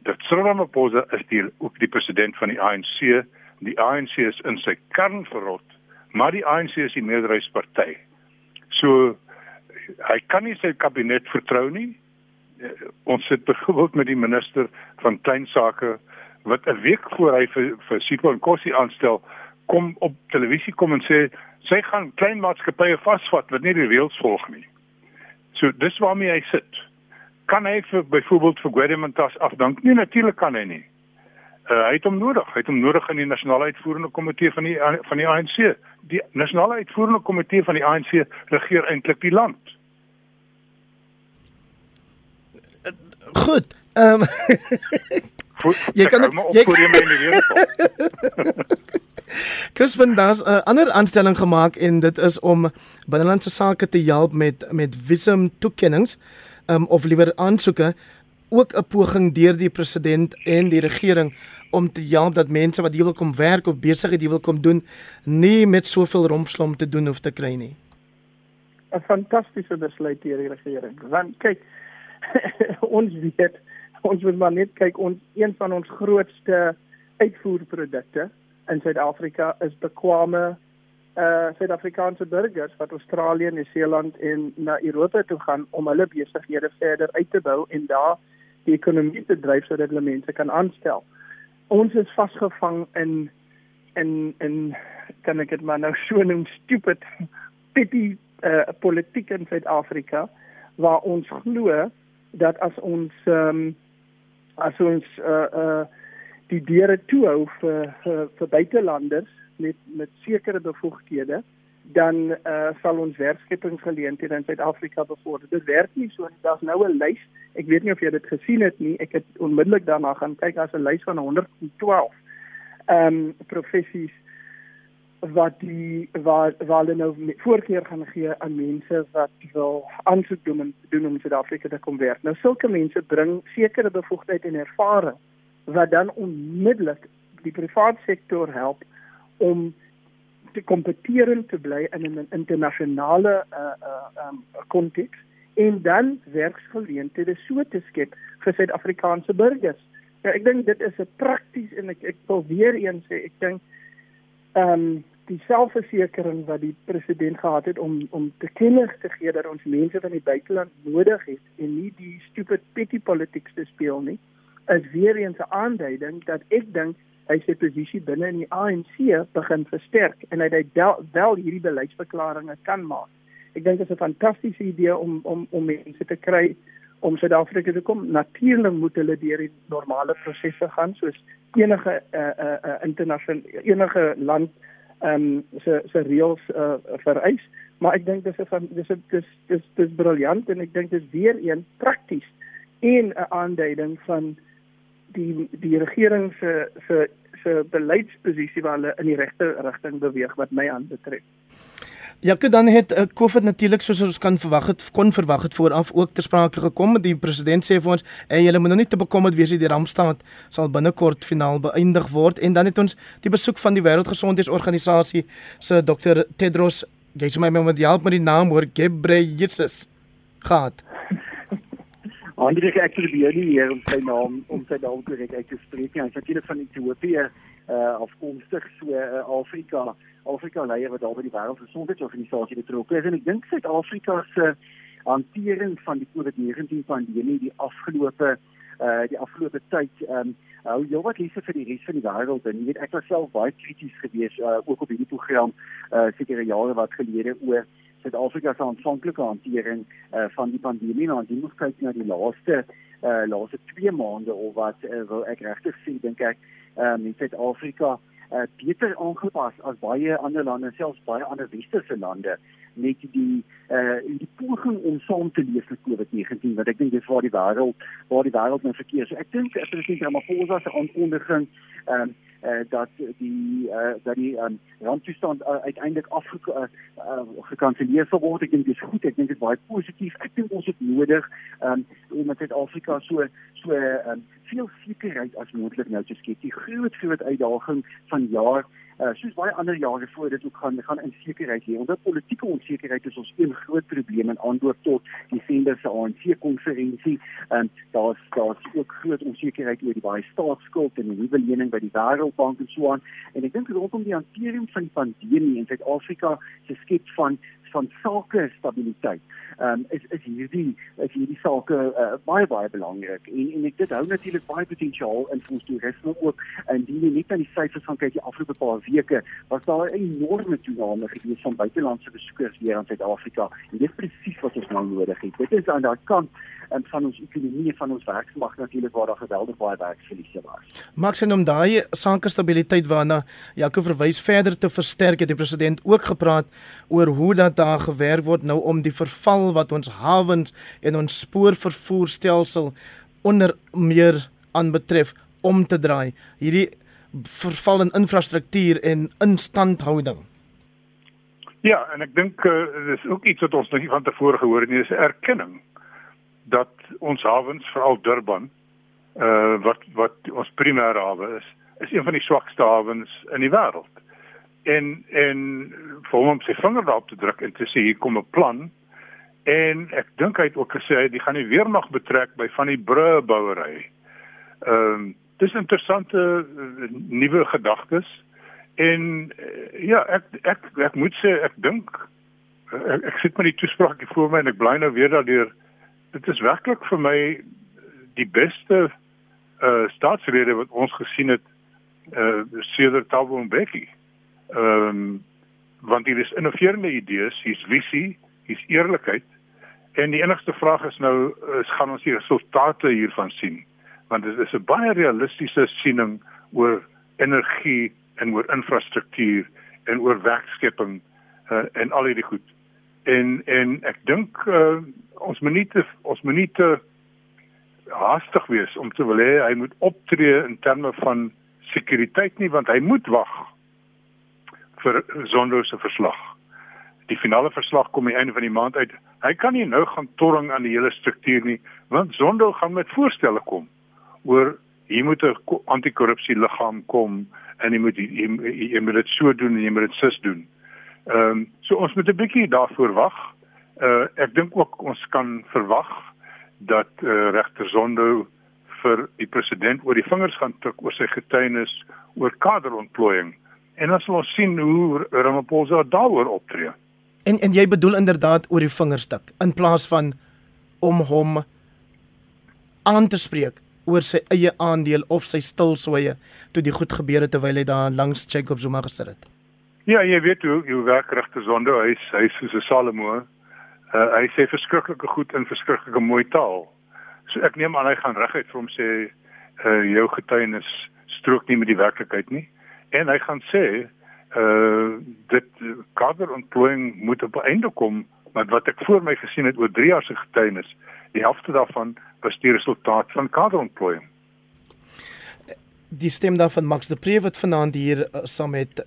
dat Cyril Ramaphosa is die ook die president van die ANC. Die ANC is in sy kern verrot, maar die ANC is die meerderheidsparty. So hy kan nie sy kabinet vertrou nie. Ons sit byvoorbeeld met die minister van klein sake wat 'n week voor hy vir vir Sipho en Kossie aanstel, kom op televisie kom en sê sy gaan klein maatskappye vasvat wat nie die reëls volg nie. So dis waarmee hy sit. Kan hy vir byvoorbeeld vir Guedemantas afdank? Nee, natuurlik kan hy nie. Uh, hy het hom nodig. Hy het hom nodig in die nasionale uitvoerende komitee van die van die ANC. Die nasionale uitvoerende komitee van die ANC regeer eintlik die land. Goed. Ehm um, jy kan ook jy... voor jy my in die weer Crispin daar's 'n uh, ander aanstelling gemaak en dit is om binnelandse sake te help met met visum toekennings um, of liewer aansoeke ook 'n poging deur die president en die regering om te help dat mense wat hier wil kom werk of besigheid hier wil kom doen nie met soveel rompslom te doen hoef te kry nie. 'n Fantastiese besluit deur die regering. Want kyk ons weet ons moet maar net kyk ons een van ons grootste uitvoerprodukte in Suid-Afrika is bekwame uh Suid-Afrikaanse burgers wat Australië, Nieu-Seeland en na Europa toe gaan om hulle besighede verder uit te bou en daar die ekonomie te dryf sodat hulle mense kan aanstel. Ons is vasgevang in in in kan ek dit maar nou so noem stupid petty uh politiek in Suid-Afrika waar ons glo dat as ons ehm um, as ons uh uh die deure toehou vir vir, vir buitelanders met met sekere bevoegdhede dan uh sal ons werkskepingsgeleenthede in Suid-Afrika bevorder. Dit werk nie so nie. Daar's nou 'n lys. Ek weet nie of jy dit gesien het nie. Ek het onmiddellik daarna gaan kyk. Daar's 'n lys van 112 ehm um, professies wat die waar waar hulle nou voorkeur gaan gee aan mense wat wil aansoek doen doen om Suid-Afrika te kom werk. Nou sulke mense bring sekere bevoegdheid en ervaring wat dan onmiddellik die private sektor help om te kompeteer te bly in 'n internasionale uh uh um konteks en dan werksgeleenthede so te skep vir Suid-Afrikaanse burgers. Ja, ek dink dit is 'n prakties en ek ek wil weer eens sê ek dink ehm um, die selfversekering wat die president gehad het om om te kennis te gee dat ons mense van die buiteland nodig het en nie die stupid petty politics te speel nie is weer eens 'n aanduiding dat ek dink hy sy posisie binne in die ANC begin versterk en hy dit wel hierdie beleidsverklaringe kan maak. Ek dink dit is 'n fantastiese idee om om om mense te kry om Suid-Afrika te kom. Natuurlik moet hulle deur die normale prosesse gaan soos enige uh uh, uh internasionale enige land ehm um, se se reëls uh vereis, maar ek dink dis 'n dis dis dis dis briljant en ek dink dit is weer een prakties en 'n aanduiding van die die regering se se se beleidsposisie waar hulle in die regte rigting beweeg wat my aanbetref. Ja, kyk dan het uh, COVID natuurlik soos ons kan verwag het kon verwag het vooraf ook ter sprake gekom. Die president sê vir ons, "Ey, julle moet nou nie te bekommerd wees die rampstaat sal binnekort finaal beëindig word." En dan het ons die besoek van die Wêreldgesondheidsorganisasie se Dr. Tedros, jy sê my met die help met die naam hoor Ghebreyesus gehad. Andre ek probeer nie hier om sy naam om sy naam korrek uit te spreek nie. Hy's natuurlik van Ethiopië uh afkomstig. So uh, Afrika Afrika leier wat daar by die wêreldgesondheidsorganisasie betrokke is. En ek dink Suid-Afrika se hantering van die COVID-19 pandemie die afgelope uh die afgelope tyd um hou uh, jou wat lesse vir die res van die wêreld en jy weet ek was self baie krities geweest uh, ook op hierdie program uh sekere jare wat gelede oor Suid-Afrika se aanvanklike hantering uh, van die pandemie. Nou jy moet kyk na die laaste uh, laaste 2 maande of wat uh, wil ek regtig sê dink ek um, in Suid-Afrika uh, beter aangepas as baie ander lande selfs baie ander westerse lande met die uh die poging om saam te leef met COVID-19 wat ek dink dis waar die wêreld waar die wêreld nou verkeer. So ek dink president Ramaphosa se aankondiging ehm um, uh, dat die uh, dat die um, randtoestand uh, uiteindelik afgekanselleer uh, uh, sal word. Ek dink dit is goed. Ek dink dit is baie positief. Ek dink ons het nodig um, om met Suid-Afrika so so um, veel sekerheid as moontlik nou te skep. Die groot groot uitdaging van jaar Uh, soos baie ander jare voor dit ook gaan gaan insekerheid hê. Onder politieke onsekerheid is ons een groot probleem in antwoord tot die sender se ANC konferensie. En daar's daar's ook groot onsekerheid oor die baie staatsskuld en die nuwe lening by die Wêreldbank en so aan. En ek dink rondom die hantering van die pandemie in Suid-Afrika se skep van van sake stabiliteit. Ehm um, is is hierdie is hierdie sake uh, baie baie belangrik en en ek dit hou natuurlik baie potensiaal in ons toerisme ook en die net aan die syfers van kyk die afgelope paar weke was daar 'n enorme toename gewees van buitelandse besoekers hier aan Suid-Afrika en dit is presies wat ons nou nodig het. Dit is aan daai kant en van ons ekonomie van ons werksmag natuurlik waar daar geweldig baie werksverliese was. Max en om daai sake stabiliteit waarna Jaco verwys verder te versterk het die president ook gepraat oor hoe dat daar gewerk word nou om die verval wat ons hawens en ons spoorvervoerstelsel onder meer aanbetref om te draai. Hierdie verval in infrastruktuur en instandhouding. Ja, en ek dink uh, dis ook iets wat ons nog nie van tevore gehoor het nie, is 'n erkenning dat ons hawens veral Durban uh wat wat ons primêre hawe is is een van die swakste hawens in die wêreld. En en vir hom om sy vinger daarop te druk en te sê hier kom 'n plan en ek dink hy het ook gesê hy gaan nie weer nog betrek by van die brûe bouery. Ehm um, dis interessante uh, nuwe gedagtes en uh, ja ek ek ek moet sê ek dink ek, ek sit met die toespraak hier voor my en ek bly nou weer daardeur dit is werklik vir my die beste uh staatsrede wat ons gesien het uh sedert Thabo Mbeki. Ehm um, want hier is innoverende idees, hier's visie, hier's eerlikheid en die enigste vraag is nou is gaan ons die resultate hiervan sien? Want dit is 'n baie realistiese siening oor energie en oor infrastruktuur en oor werkskepping uh, en al hierdie goed. En en ek dink uh, ons moet nie te ons moet nie te haastig wees om te wil hê hy moet optree in terme van sekuriteit nie want hy moet wag vir Zondo se verslag. Die finale verslag kom aan die einde van die maand uit. Hy kan nie nou gaan torring aan die hele struktuur nie want Zondo gaan met voorstelle kom oor hier moet 'n anti-korrupsie liggaam kom en hy moet jy moet dit so doen en jy moet dit sus doen. Ehm um, so ons moet 'n bietjie daarvoor wag. Uh ek dink ook ons kan verwag dat uh, regter Zondo vir die president oor die vingers gaan tik oor sy getuienis oor kaderontplooiing En dan sal ons sien hoe Ramaphosa daaroor optree. En en jy bedoel inderdaad oor die vingerstuk in plaas van om hom aan te spreek oor sy eie aandeel of sy stilswye toe die goed gebeur het terwyl hy daar langs Jacob Zuma gesit het. Ja, jy weet hoe hoe werk regte sonde, hy hy is soos 'n Salomo. Uh, hy sê verskriklike goed in verskriklike mooi taal. So ek neem aan hy gaan reguit vir hom sê uh jou getuienis strook nie met die werklikheid nie en hy gaan sê uh dit kaderontplooiing moet op einde kom want wat ek voor my gesien het oor 3 jaar se getuienis die helfte daarvan was die resultaat van kaderontplooiing die stem daarvan Max de Pre wat vanaand hier saam met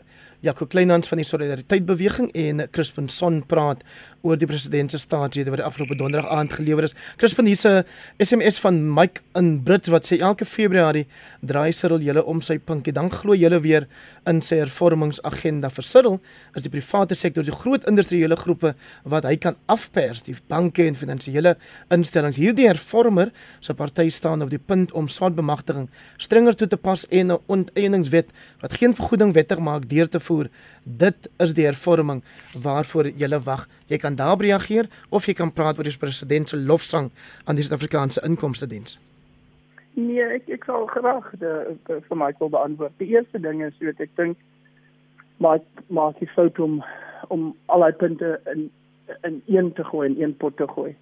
Jaco Kleinhans van die Solidariteit Beweging en Crispin Son praat oor die president se staatsrede wat die afgelope donderdag aand gelewer is. Crispin hierse SMS van Mike in Brits wat sê elke Februarie draai Cyril julle om sy pinkie dan glo julle weer in sy hervormingsagenda vir Cyril is die private sektor die groot industriële groepe wat hy kan afpers die banke en finansiële instellings. Hierdie hervormer se party staan op die punt om saadbemagtiging strenger toe te pas en 'n onteieningswet wat geen vergoeding wettig maak deur te voer. Dit is die hervorming waarvoor jy wag. Jy kan daarop reageer of jy kan praat oor die president se lofsang aan die Suid-Afrikaanse Inkomste Diens. Nee, ek ek sal graag de, de, vir Michael beantwoord. Die eerste ding is weet ek dink maar maar die fout om om al die punte in in een te gooi en een pot te gooi.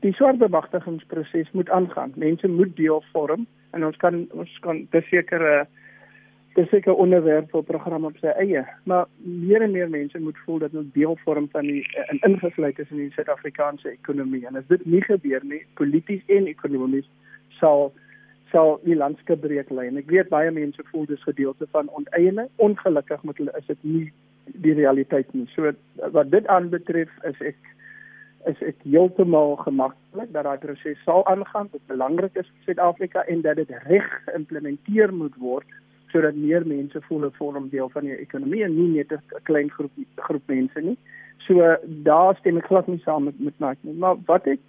Die swart bemagtigingsproses moet aangaan. Mense moet deel vorm en ons kan ons kan 'n uh, dis seker 'n onderwerp vir program op sy eie, maar meer en meer mense moet voel dat ons deel vorm van die in ingesluit is in die Suid-Afrikaanse ekonomie en as dit nie gebeur nie, polities en ekonomies sal sal die landskap breek lê. En ek weet baie mense voel dis gedeelte van onteiening. Ongelukkig met hulle is dit nie die realiteit nie. So wat dit aanbetref is ek is ek heeltemal gemaklik dat daai proses sal aangaan. Dit belangrik is vir Suid-Afrika en dat dit reg geïmplementeer moet word sodat meer mense voel hulle vorm deel van die ekonomie en nie net 'n klein groep groep mense nie. So daar stem ek glad nie saam met met Mike nie. Maar wat ek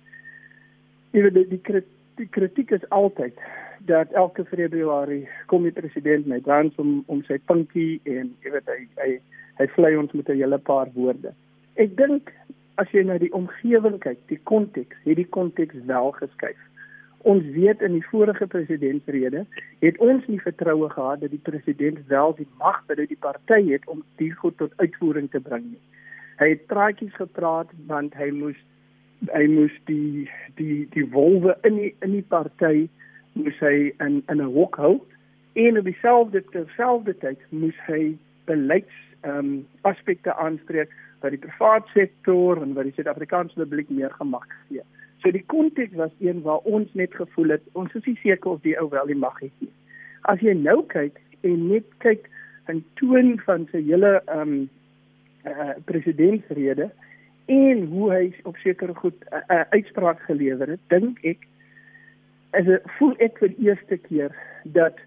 ewe die, die, die kritiek is altyd dat elke Februarie kom die president met dans om om sy pinkie en jy weet hy hy hy vlei ons met 'n hele paar woorde. Ek dink as jy na die omgewing kyk, die konteks, het die konteks wel geskuif ons weet in die vorige presidentsrede het ons nie vertroue gehad dat die president wel die mag by die party het om dit goed tot uitvoering te bring nie. Hy het praatjies gepraat want hy moes hy moes die die die wolwe in die in die party moes hy in in 'n hok hou en op dieselfde terselfdertyd moes hy beleids ehm um, aspekte aanspreek wat die private sektor en wat die Suid-Afrikaanse publiek meer gemak gee. So die konteks was een waar ons net gevoel het ons is nie seker of die ou wel die mag het nie. As jy nou kyk en net kyk in toon van sy hele ehm um, uh, presidentsrede en hoe hy op sekere goed 'n uh, uh, uitspraak gelewer het, dink ek as ek voel ek vir die eerste keer dat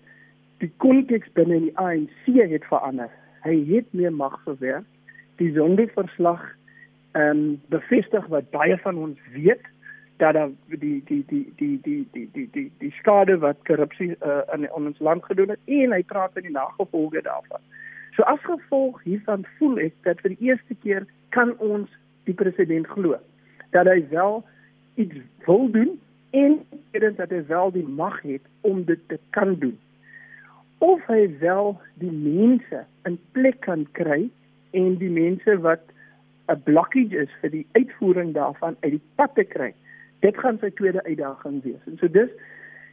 die konteks binne die ANC het verander. Hy het meer mag verwerf. Die sondeverslag ehm um, bevestig wat baie van ons weet dat die die die die die die die die die skade wat korrupsie uh, in, in ons land gedoen het en hy praat van die nagevolge daarvan. So as gevolg hiervan voel ek dat vir die eerste keer kan ons die president glo dat hy wel iets wil doen en dat hy wel die mag het om dit te kan doen. Of hy wel die mense in plek kan kry en die mense wat 'n blokkage is vir die uitvoering daarvan uit die pad te kry dit gaan sy tweede uitdaging wees. En so dis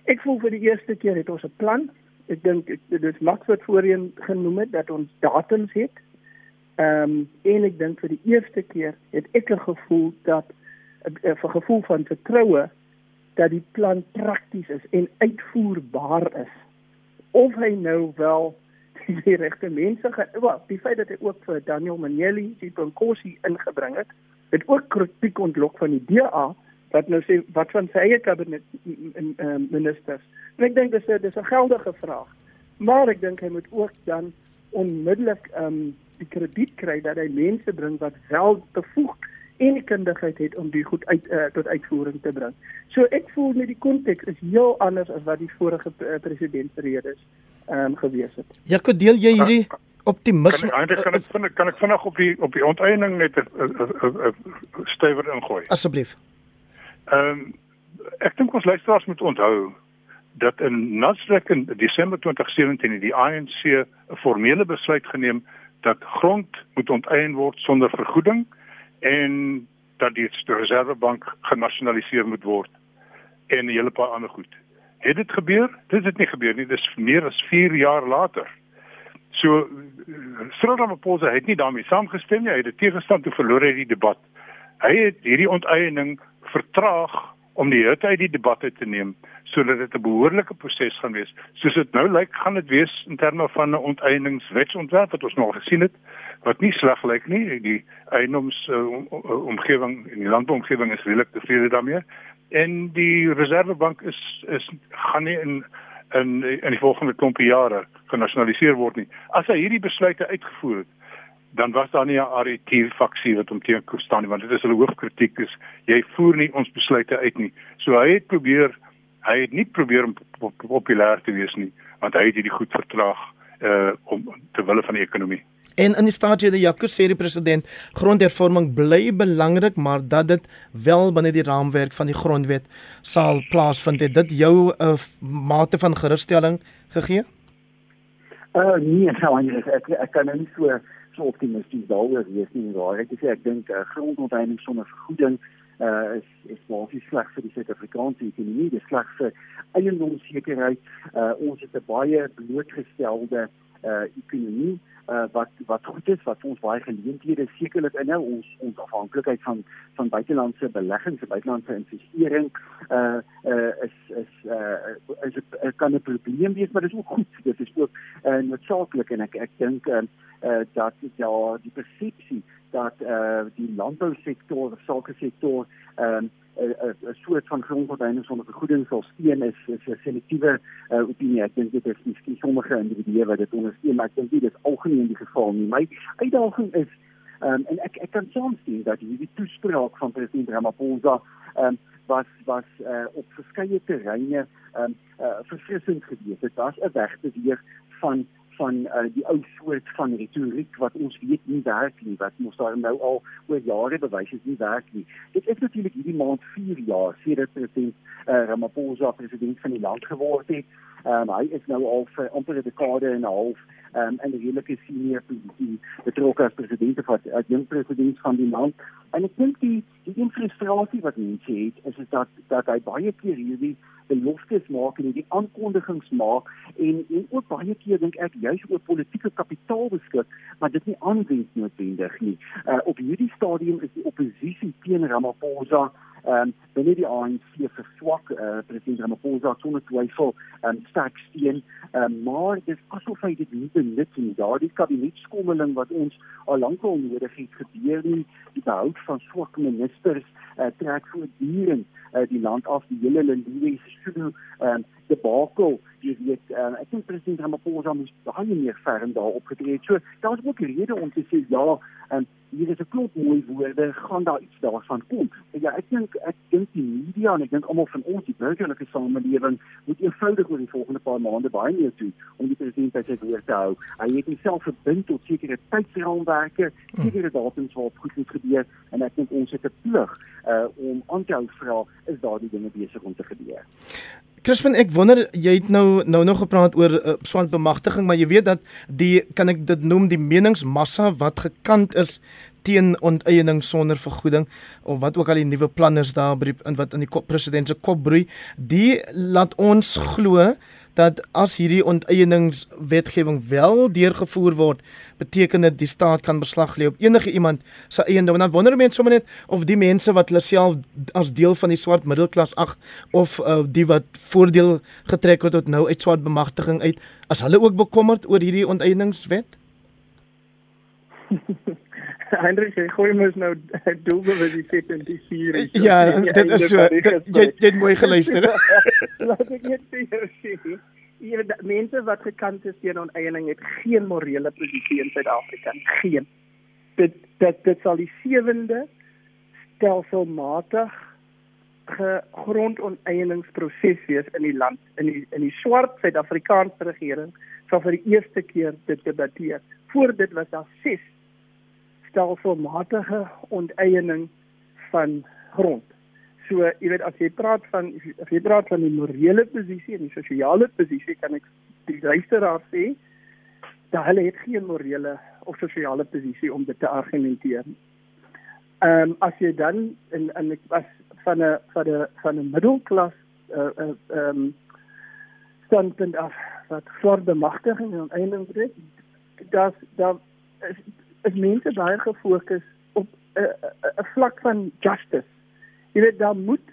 ek voel vir die eerste keer het ons 'n plan. Ek dink dit is Max wat voorheen genoem het dat ons datums het. Ehm um, en ek dink vir die eerste keer het ek 'n gevoel dat 'n gevoel van vertroue dat die plan prakties is en uitvoerbaar is. Of hy nou wel die regte mense gaan, wel, die feit dat hy ook vir Daniel Maneli, Sipho ingebring het, het ook kritiek ontlok van die DA wat nou sê wat van sy eie kabinet ehm, ministers. En ek dink dis 'n dis 'n geldige vraag. Maar ek dink hy moet ook dan onmiddellik ehm um, die krediet kry dat hy mense bring wat wel bevoeg en die kundigheid het om die goed uit uh, tot uitvoering te bring. So ek voel net die konteks is heel anders as wat die vorige uh, president se redes ehm um, gewees het. Ja, kon deel jy hierdie optimisme Kan ek kan ek ek, kan ek vinnig op die op die onteiening net 'n stywer ingooi. asseblief. Ehm um, ek dink ons luisteraars moet onthou dat in Nasrek in Desember 2017 het die ANC 'n formele besluit geneem dat grond moet onteien word sonder vergoeding en dat die reservebank genasionaliseer moet word en 'n hele paar ander goed. Het dit gebeur? Dit het nie gebeur nie. Dis meer as 4 jaar later. So Cyril Ramaphosa het nie daarmee saamgestem nie. Hy het teëgestaan toe verloor hy die debat. Hy het hierdie onteiening vertraag om die hitte uit die debat uit te neem sodat dit 'n behoorlike proses gaan wees. Soos dit nou lyk, gaan dit wees in terme van 'n onteieningswetsontwerp wat ons nou al gesien het wat nie sleg lyk nie. Die eienoms uh, omgewing en die landbouomgewing is redelik tevrede daarmee. En die Reservebank is is gaan nie in in in die volgende klompie jare genasionaliseer word nie. As hy hierdie besluite uitgevoer het, dan was daar nie 'n RET faksie wat hom teen kon staan nie, want dit is hulle hoofkritiek is jy voer nie ons besluite uit nie. So hy het probeer hy het nie probeer om populêr te wees nie, want hy het hierdie goed vertraag uh om te wille van die ekonomie. En in die staatsrede Jaco sê die president grondhervorming bly belangrik, maar dat dit wel binne die raamwerk van die grondwet sal plaasvind. Het dit jou 'n uh, mate van gerusstelling gegee? Uh nee, nou ek ek kan nie so so optimisties daaroor wees nie. Waar ek sê ek dink uh, grondonteiening sonder vergoeding uh is is basies sleg vir die Suid-Afrikaanse ekonomie, dis sleg vir eiendomssekerheid. Uh ons het 'n baie blootgestelde uh ekonomie uh wat wat goed is wat ons baie geleenthede sekerlik inhou ons ons afhanklikheid van van buitelandse beleggings buitelandse investering uh uh is is uh is dit kan 'n probleem wees maar dit is ook goed dit is ook uh noodsaaklik en ek ek dink uh, uh dat ja die persepsie dat uh die landbousektor of sake sektor um 'n soort van grondonteiening sonder vergoeding sal steun is 'n selektiewe uh, opinie. Ek dink dit is miskien sommige individue wat dit ondersteun, maar ek dink dit is algemeen die geval nie. My uitdaging is um, en ek ek kan saamstem dat hierdie toespraak van president Ramaphosa um, was was uh, op verskeie terreine um, uh, verfrissend geweest. Dit was 'n wegte weer van van uh, die ou soort van retoriek wat ons weet nie werk nie wat ons daar nou al oor jare bewys het nie werk nie. Dit is natuurlik hierdie maand 4 jaar sedert president uh, Ramaphosa president van die land geword het. Um, hy is nou al vir amper 'n dekade en 'n half um, in 'n redelike senior posisie betrokke as president van as jong president van die land. En ek dink die die frustrasie wat mense het is, is dat dat hy baie keer hierdie beloftes maak en die aankondigings maak en en ook baie keer dink ek juis oor politieke kapitaal beskik maar dit nie aanwend noodwendig nie. Uh, op hierdie stadium is die oppositie teen Ramaphosa ehm um, binne die ANC verswak uh, president Ramaphosa sonder twyfel ehm um, sterk steun. Um, maar dit is asof hy dit nie benut nie. Daardie kabinetskommeling wat ons al lankal nodig het gebeur nie. Die behoud van swak ministers uh, trek voortdurend uh, die land af. Die hele Lindiwe Sisulu ehm um, debakel. Jy weet uh, ek dink president Ramaphosa moes baie meer ferm daar opgetree het. So daar's ook 'n rede om te sê ja um, hier is 'n klop mooi woorde gaan daar iets daarvan kom? En ja ek dink ek dink die media en ek dink almal van ons die burgerlike samelewing moet eenvoudig oor die volgende paar maande baie meer doen om die president by sy woord te hou. Hy het homself verbind tot sekere tydsraamwerke hmm. sekere datums waarop goed moet gebeur en ek dink ons het 'n plig uh, om aan te hou vra is daardie dinge besig om te gebeur Crispin, ek wonder jy het nou nou nog gepraat oor uh, swart bemagtiging, maar jy weet dat die kan ek dit noem die meningsmassa wat gekant is teen onteiening sonder vergoeding of wat ook al die nuwe planne is daar by in wat in die president se kop broei, die laat ons glo dat as hierdie onteieningswetgewing wel deurgevoer word, beteken dit die staat kan beslag lê op enige iemand se eiendom. En dan wonder mense sommer net of die mense wat hulle self as deel van die swart middelklas ag of uh, die wat voordeel getrek het tot nou uit swart bemagtiging uit, as hulle ook bekommerd oor hierdie onteieningswet? Hendrik, jy gooi mos nou doelbe wat jy sê in die vier. Ja, dit is so. Jy jy het mooi geluister. Laat ek net vir jou sê. Jy mense wat gekant is teen oneiening het geen morele posisie in Suid-Afrika. Geen. Dit dit dit sal die sewende stelselmatig grondoneieningsproses wees in die land in die in die swart Suid-Afrikaanse regering sal vir die eerste keer dit debatteer voor dit was daar 6 stelselmatige onteiening van grond. So, jy weet as jy praat van as jy praat van die morele posisie en die sosiale posisie, kan ek die luisteraar sê dat hulle het geen morele of sosiale posisie om dit te argumenteer. Ehm um, as jy dan in in as van 'n van 'n van 'n middelklas uh ehm uh, um, standpunt af wat voor bemagtiging en eindelijk betreft, dat dat is, mense baie gefokus op 'n uh, uh, vlak van justice Jy weet daar moet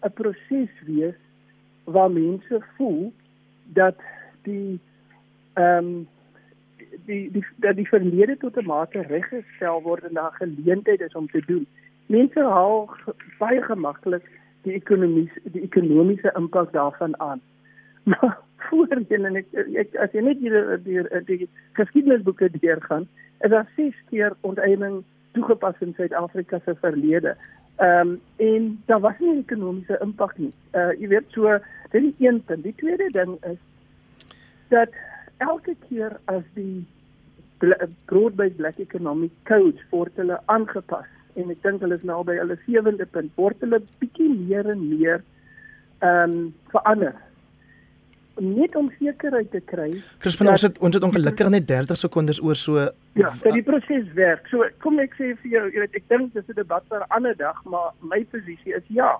'n proses wees waar mense voel dat die ehm um, die die dat die verlede tot 'n mate reggestel word en daar geleentheid is om te doen. Mense haal baie gemaklik die ekonomie die ekonomiese impak daarvan aan. Maar voorheen en ek, ek as jy net hier die, die, geskiedenisboeke deurgaan, is daar ses keer onteiening toegepas in Suid-Afrika se verlede. Ehm um, en daar was nie ekonomiese impak nie. Uh jy weet so dit is een punt. Die tweede ding is dat elke keer as die broad-based black economic code word hulle aangepas en ek dink hulle is nou by hulle sewende punt word hulle bietjie meer en meer ehm um, verander net om sekerheid te kry. Crispin, ons het ons het ongelukkig net 30 sekondes oor so Ja, dat die proses werk. So kom ek sê vir jou, jy weet ek dink dis 'n debat vir 'n ander dag, maar my posisie is ja.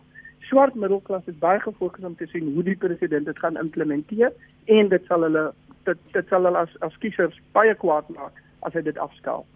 Swart middelklas is baie gefokus om te sien hoe die president dit gaan implementeer en dit sal hulle dit dit sal hulle as as kiesers baie kwaad maak as hy dit afskaal.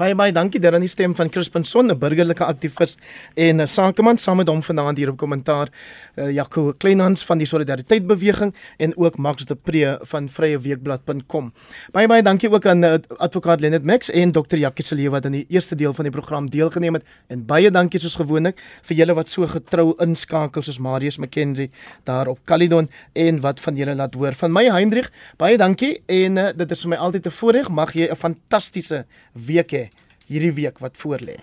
Baie baie dankie daar aan die stem van Crispin Son, 'n burgerlike aktivis en 'n sakeman saam met hom vanaand hier op kommentaar. Uh, Jaco Kleinhans van die Solidariteit Beweging en ook Max de Pre van vryeweekblad.com. Baie baie dankie ook aan uh, advokaat Lenet Max en Dr. Jackie Celie wat in die eerste deel van die program deelgeneem het en baie dankie soos gewoonlik vir julle wat so getrou inskakel soos Marius McKenzie daar op Caledon en wat van julle laat hoor. Van my Hendrik, baie dankie en uh, dit is vir my altyd 'n voorreg. Mag jy 'n fantastiese week hê hierdie week wat voorlê.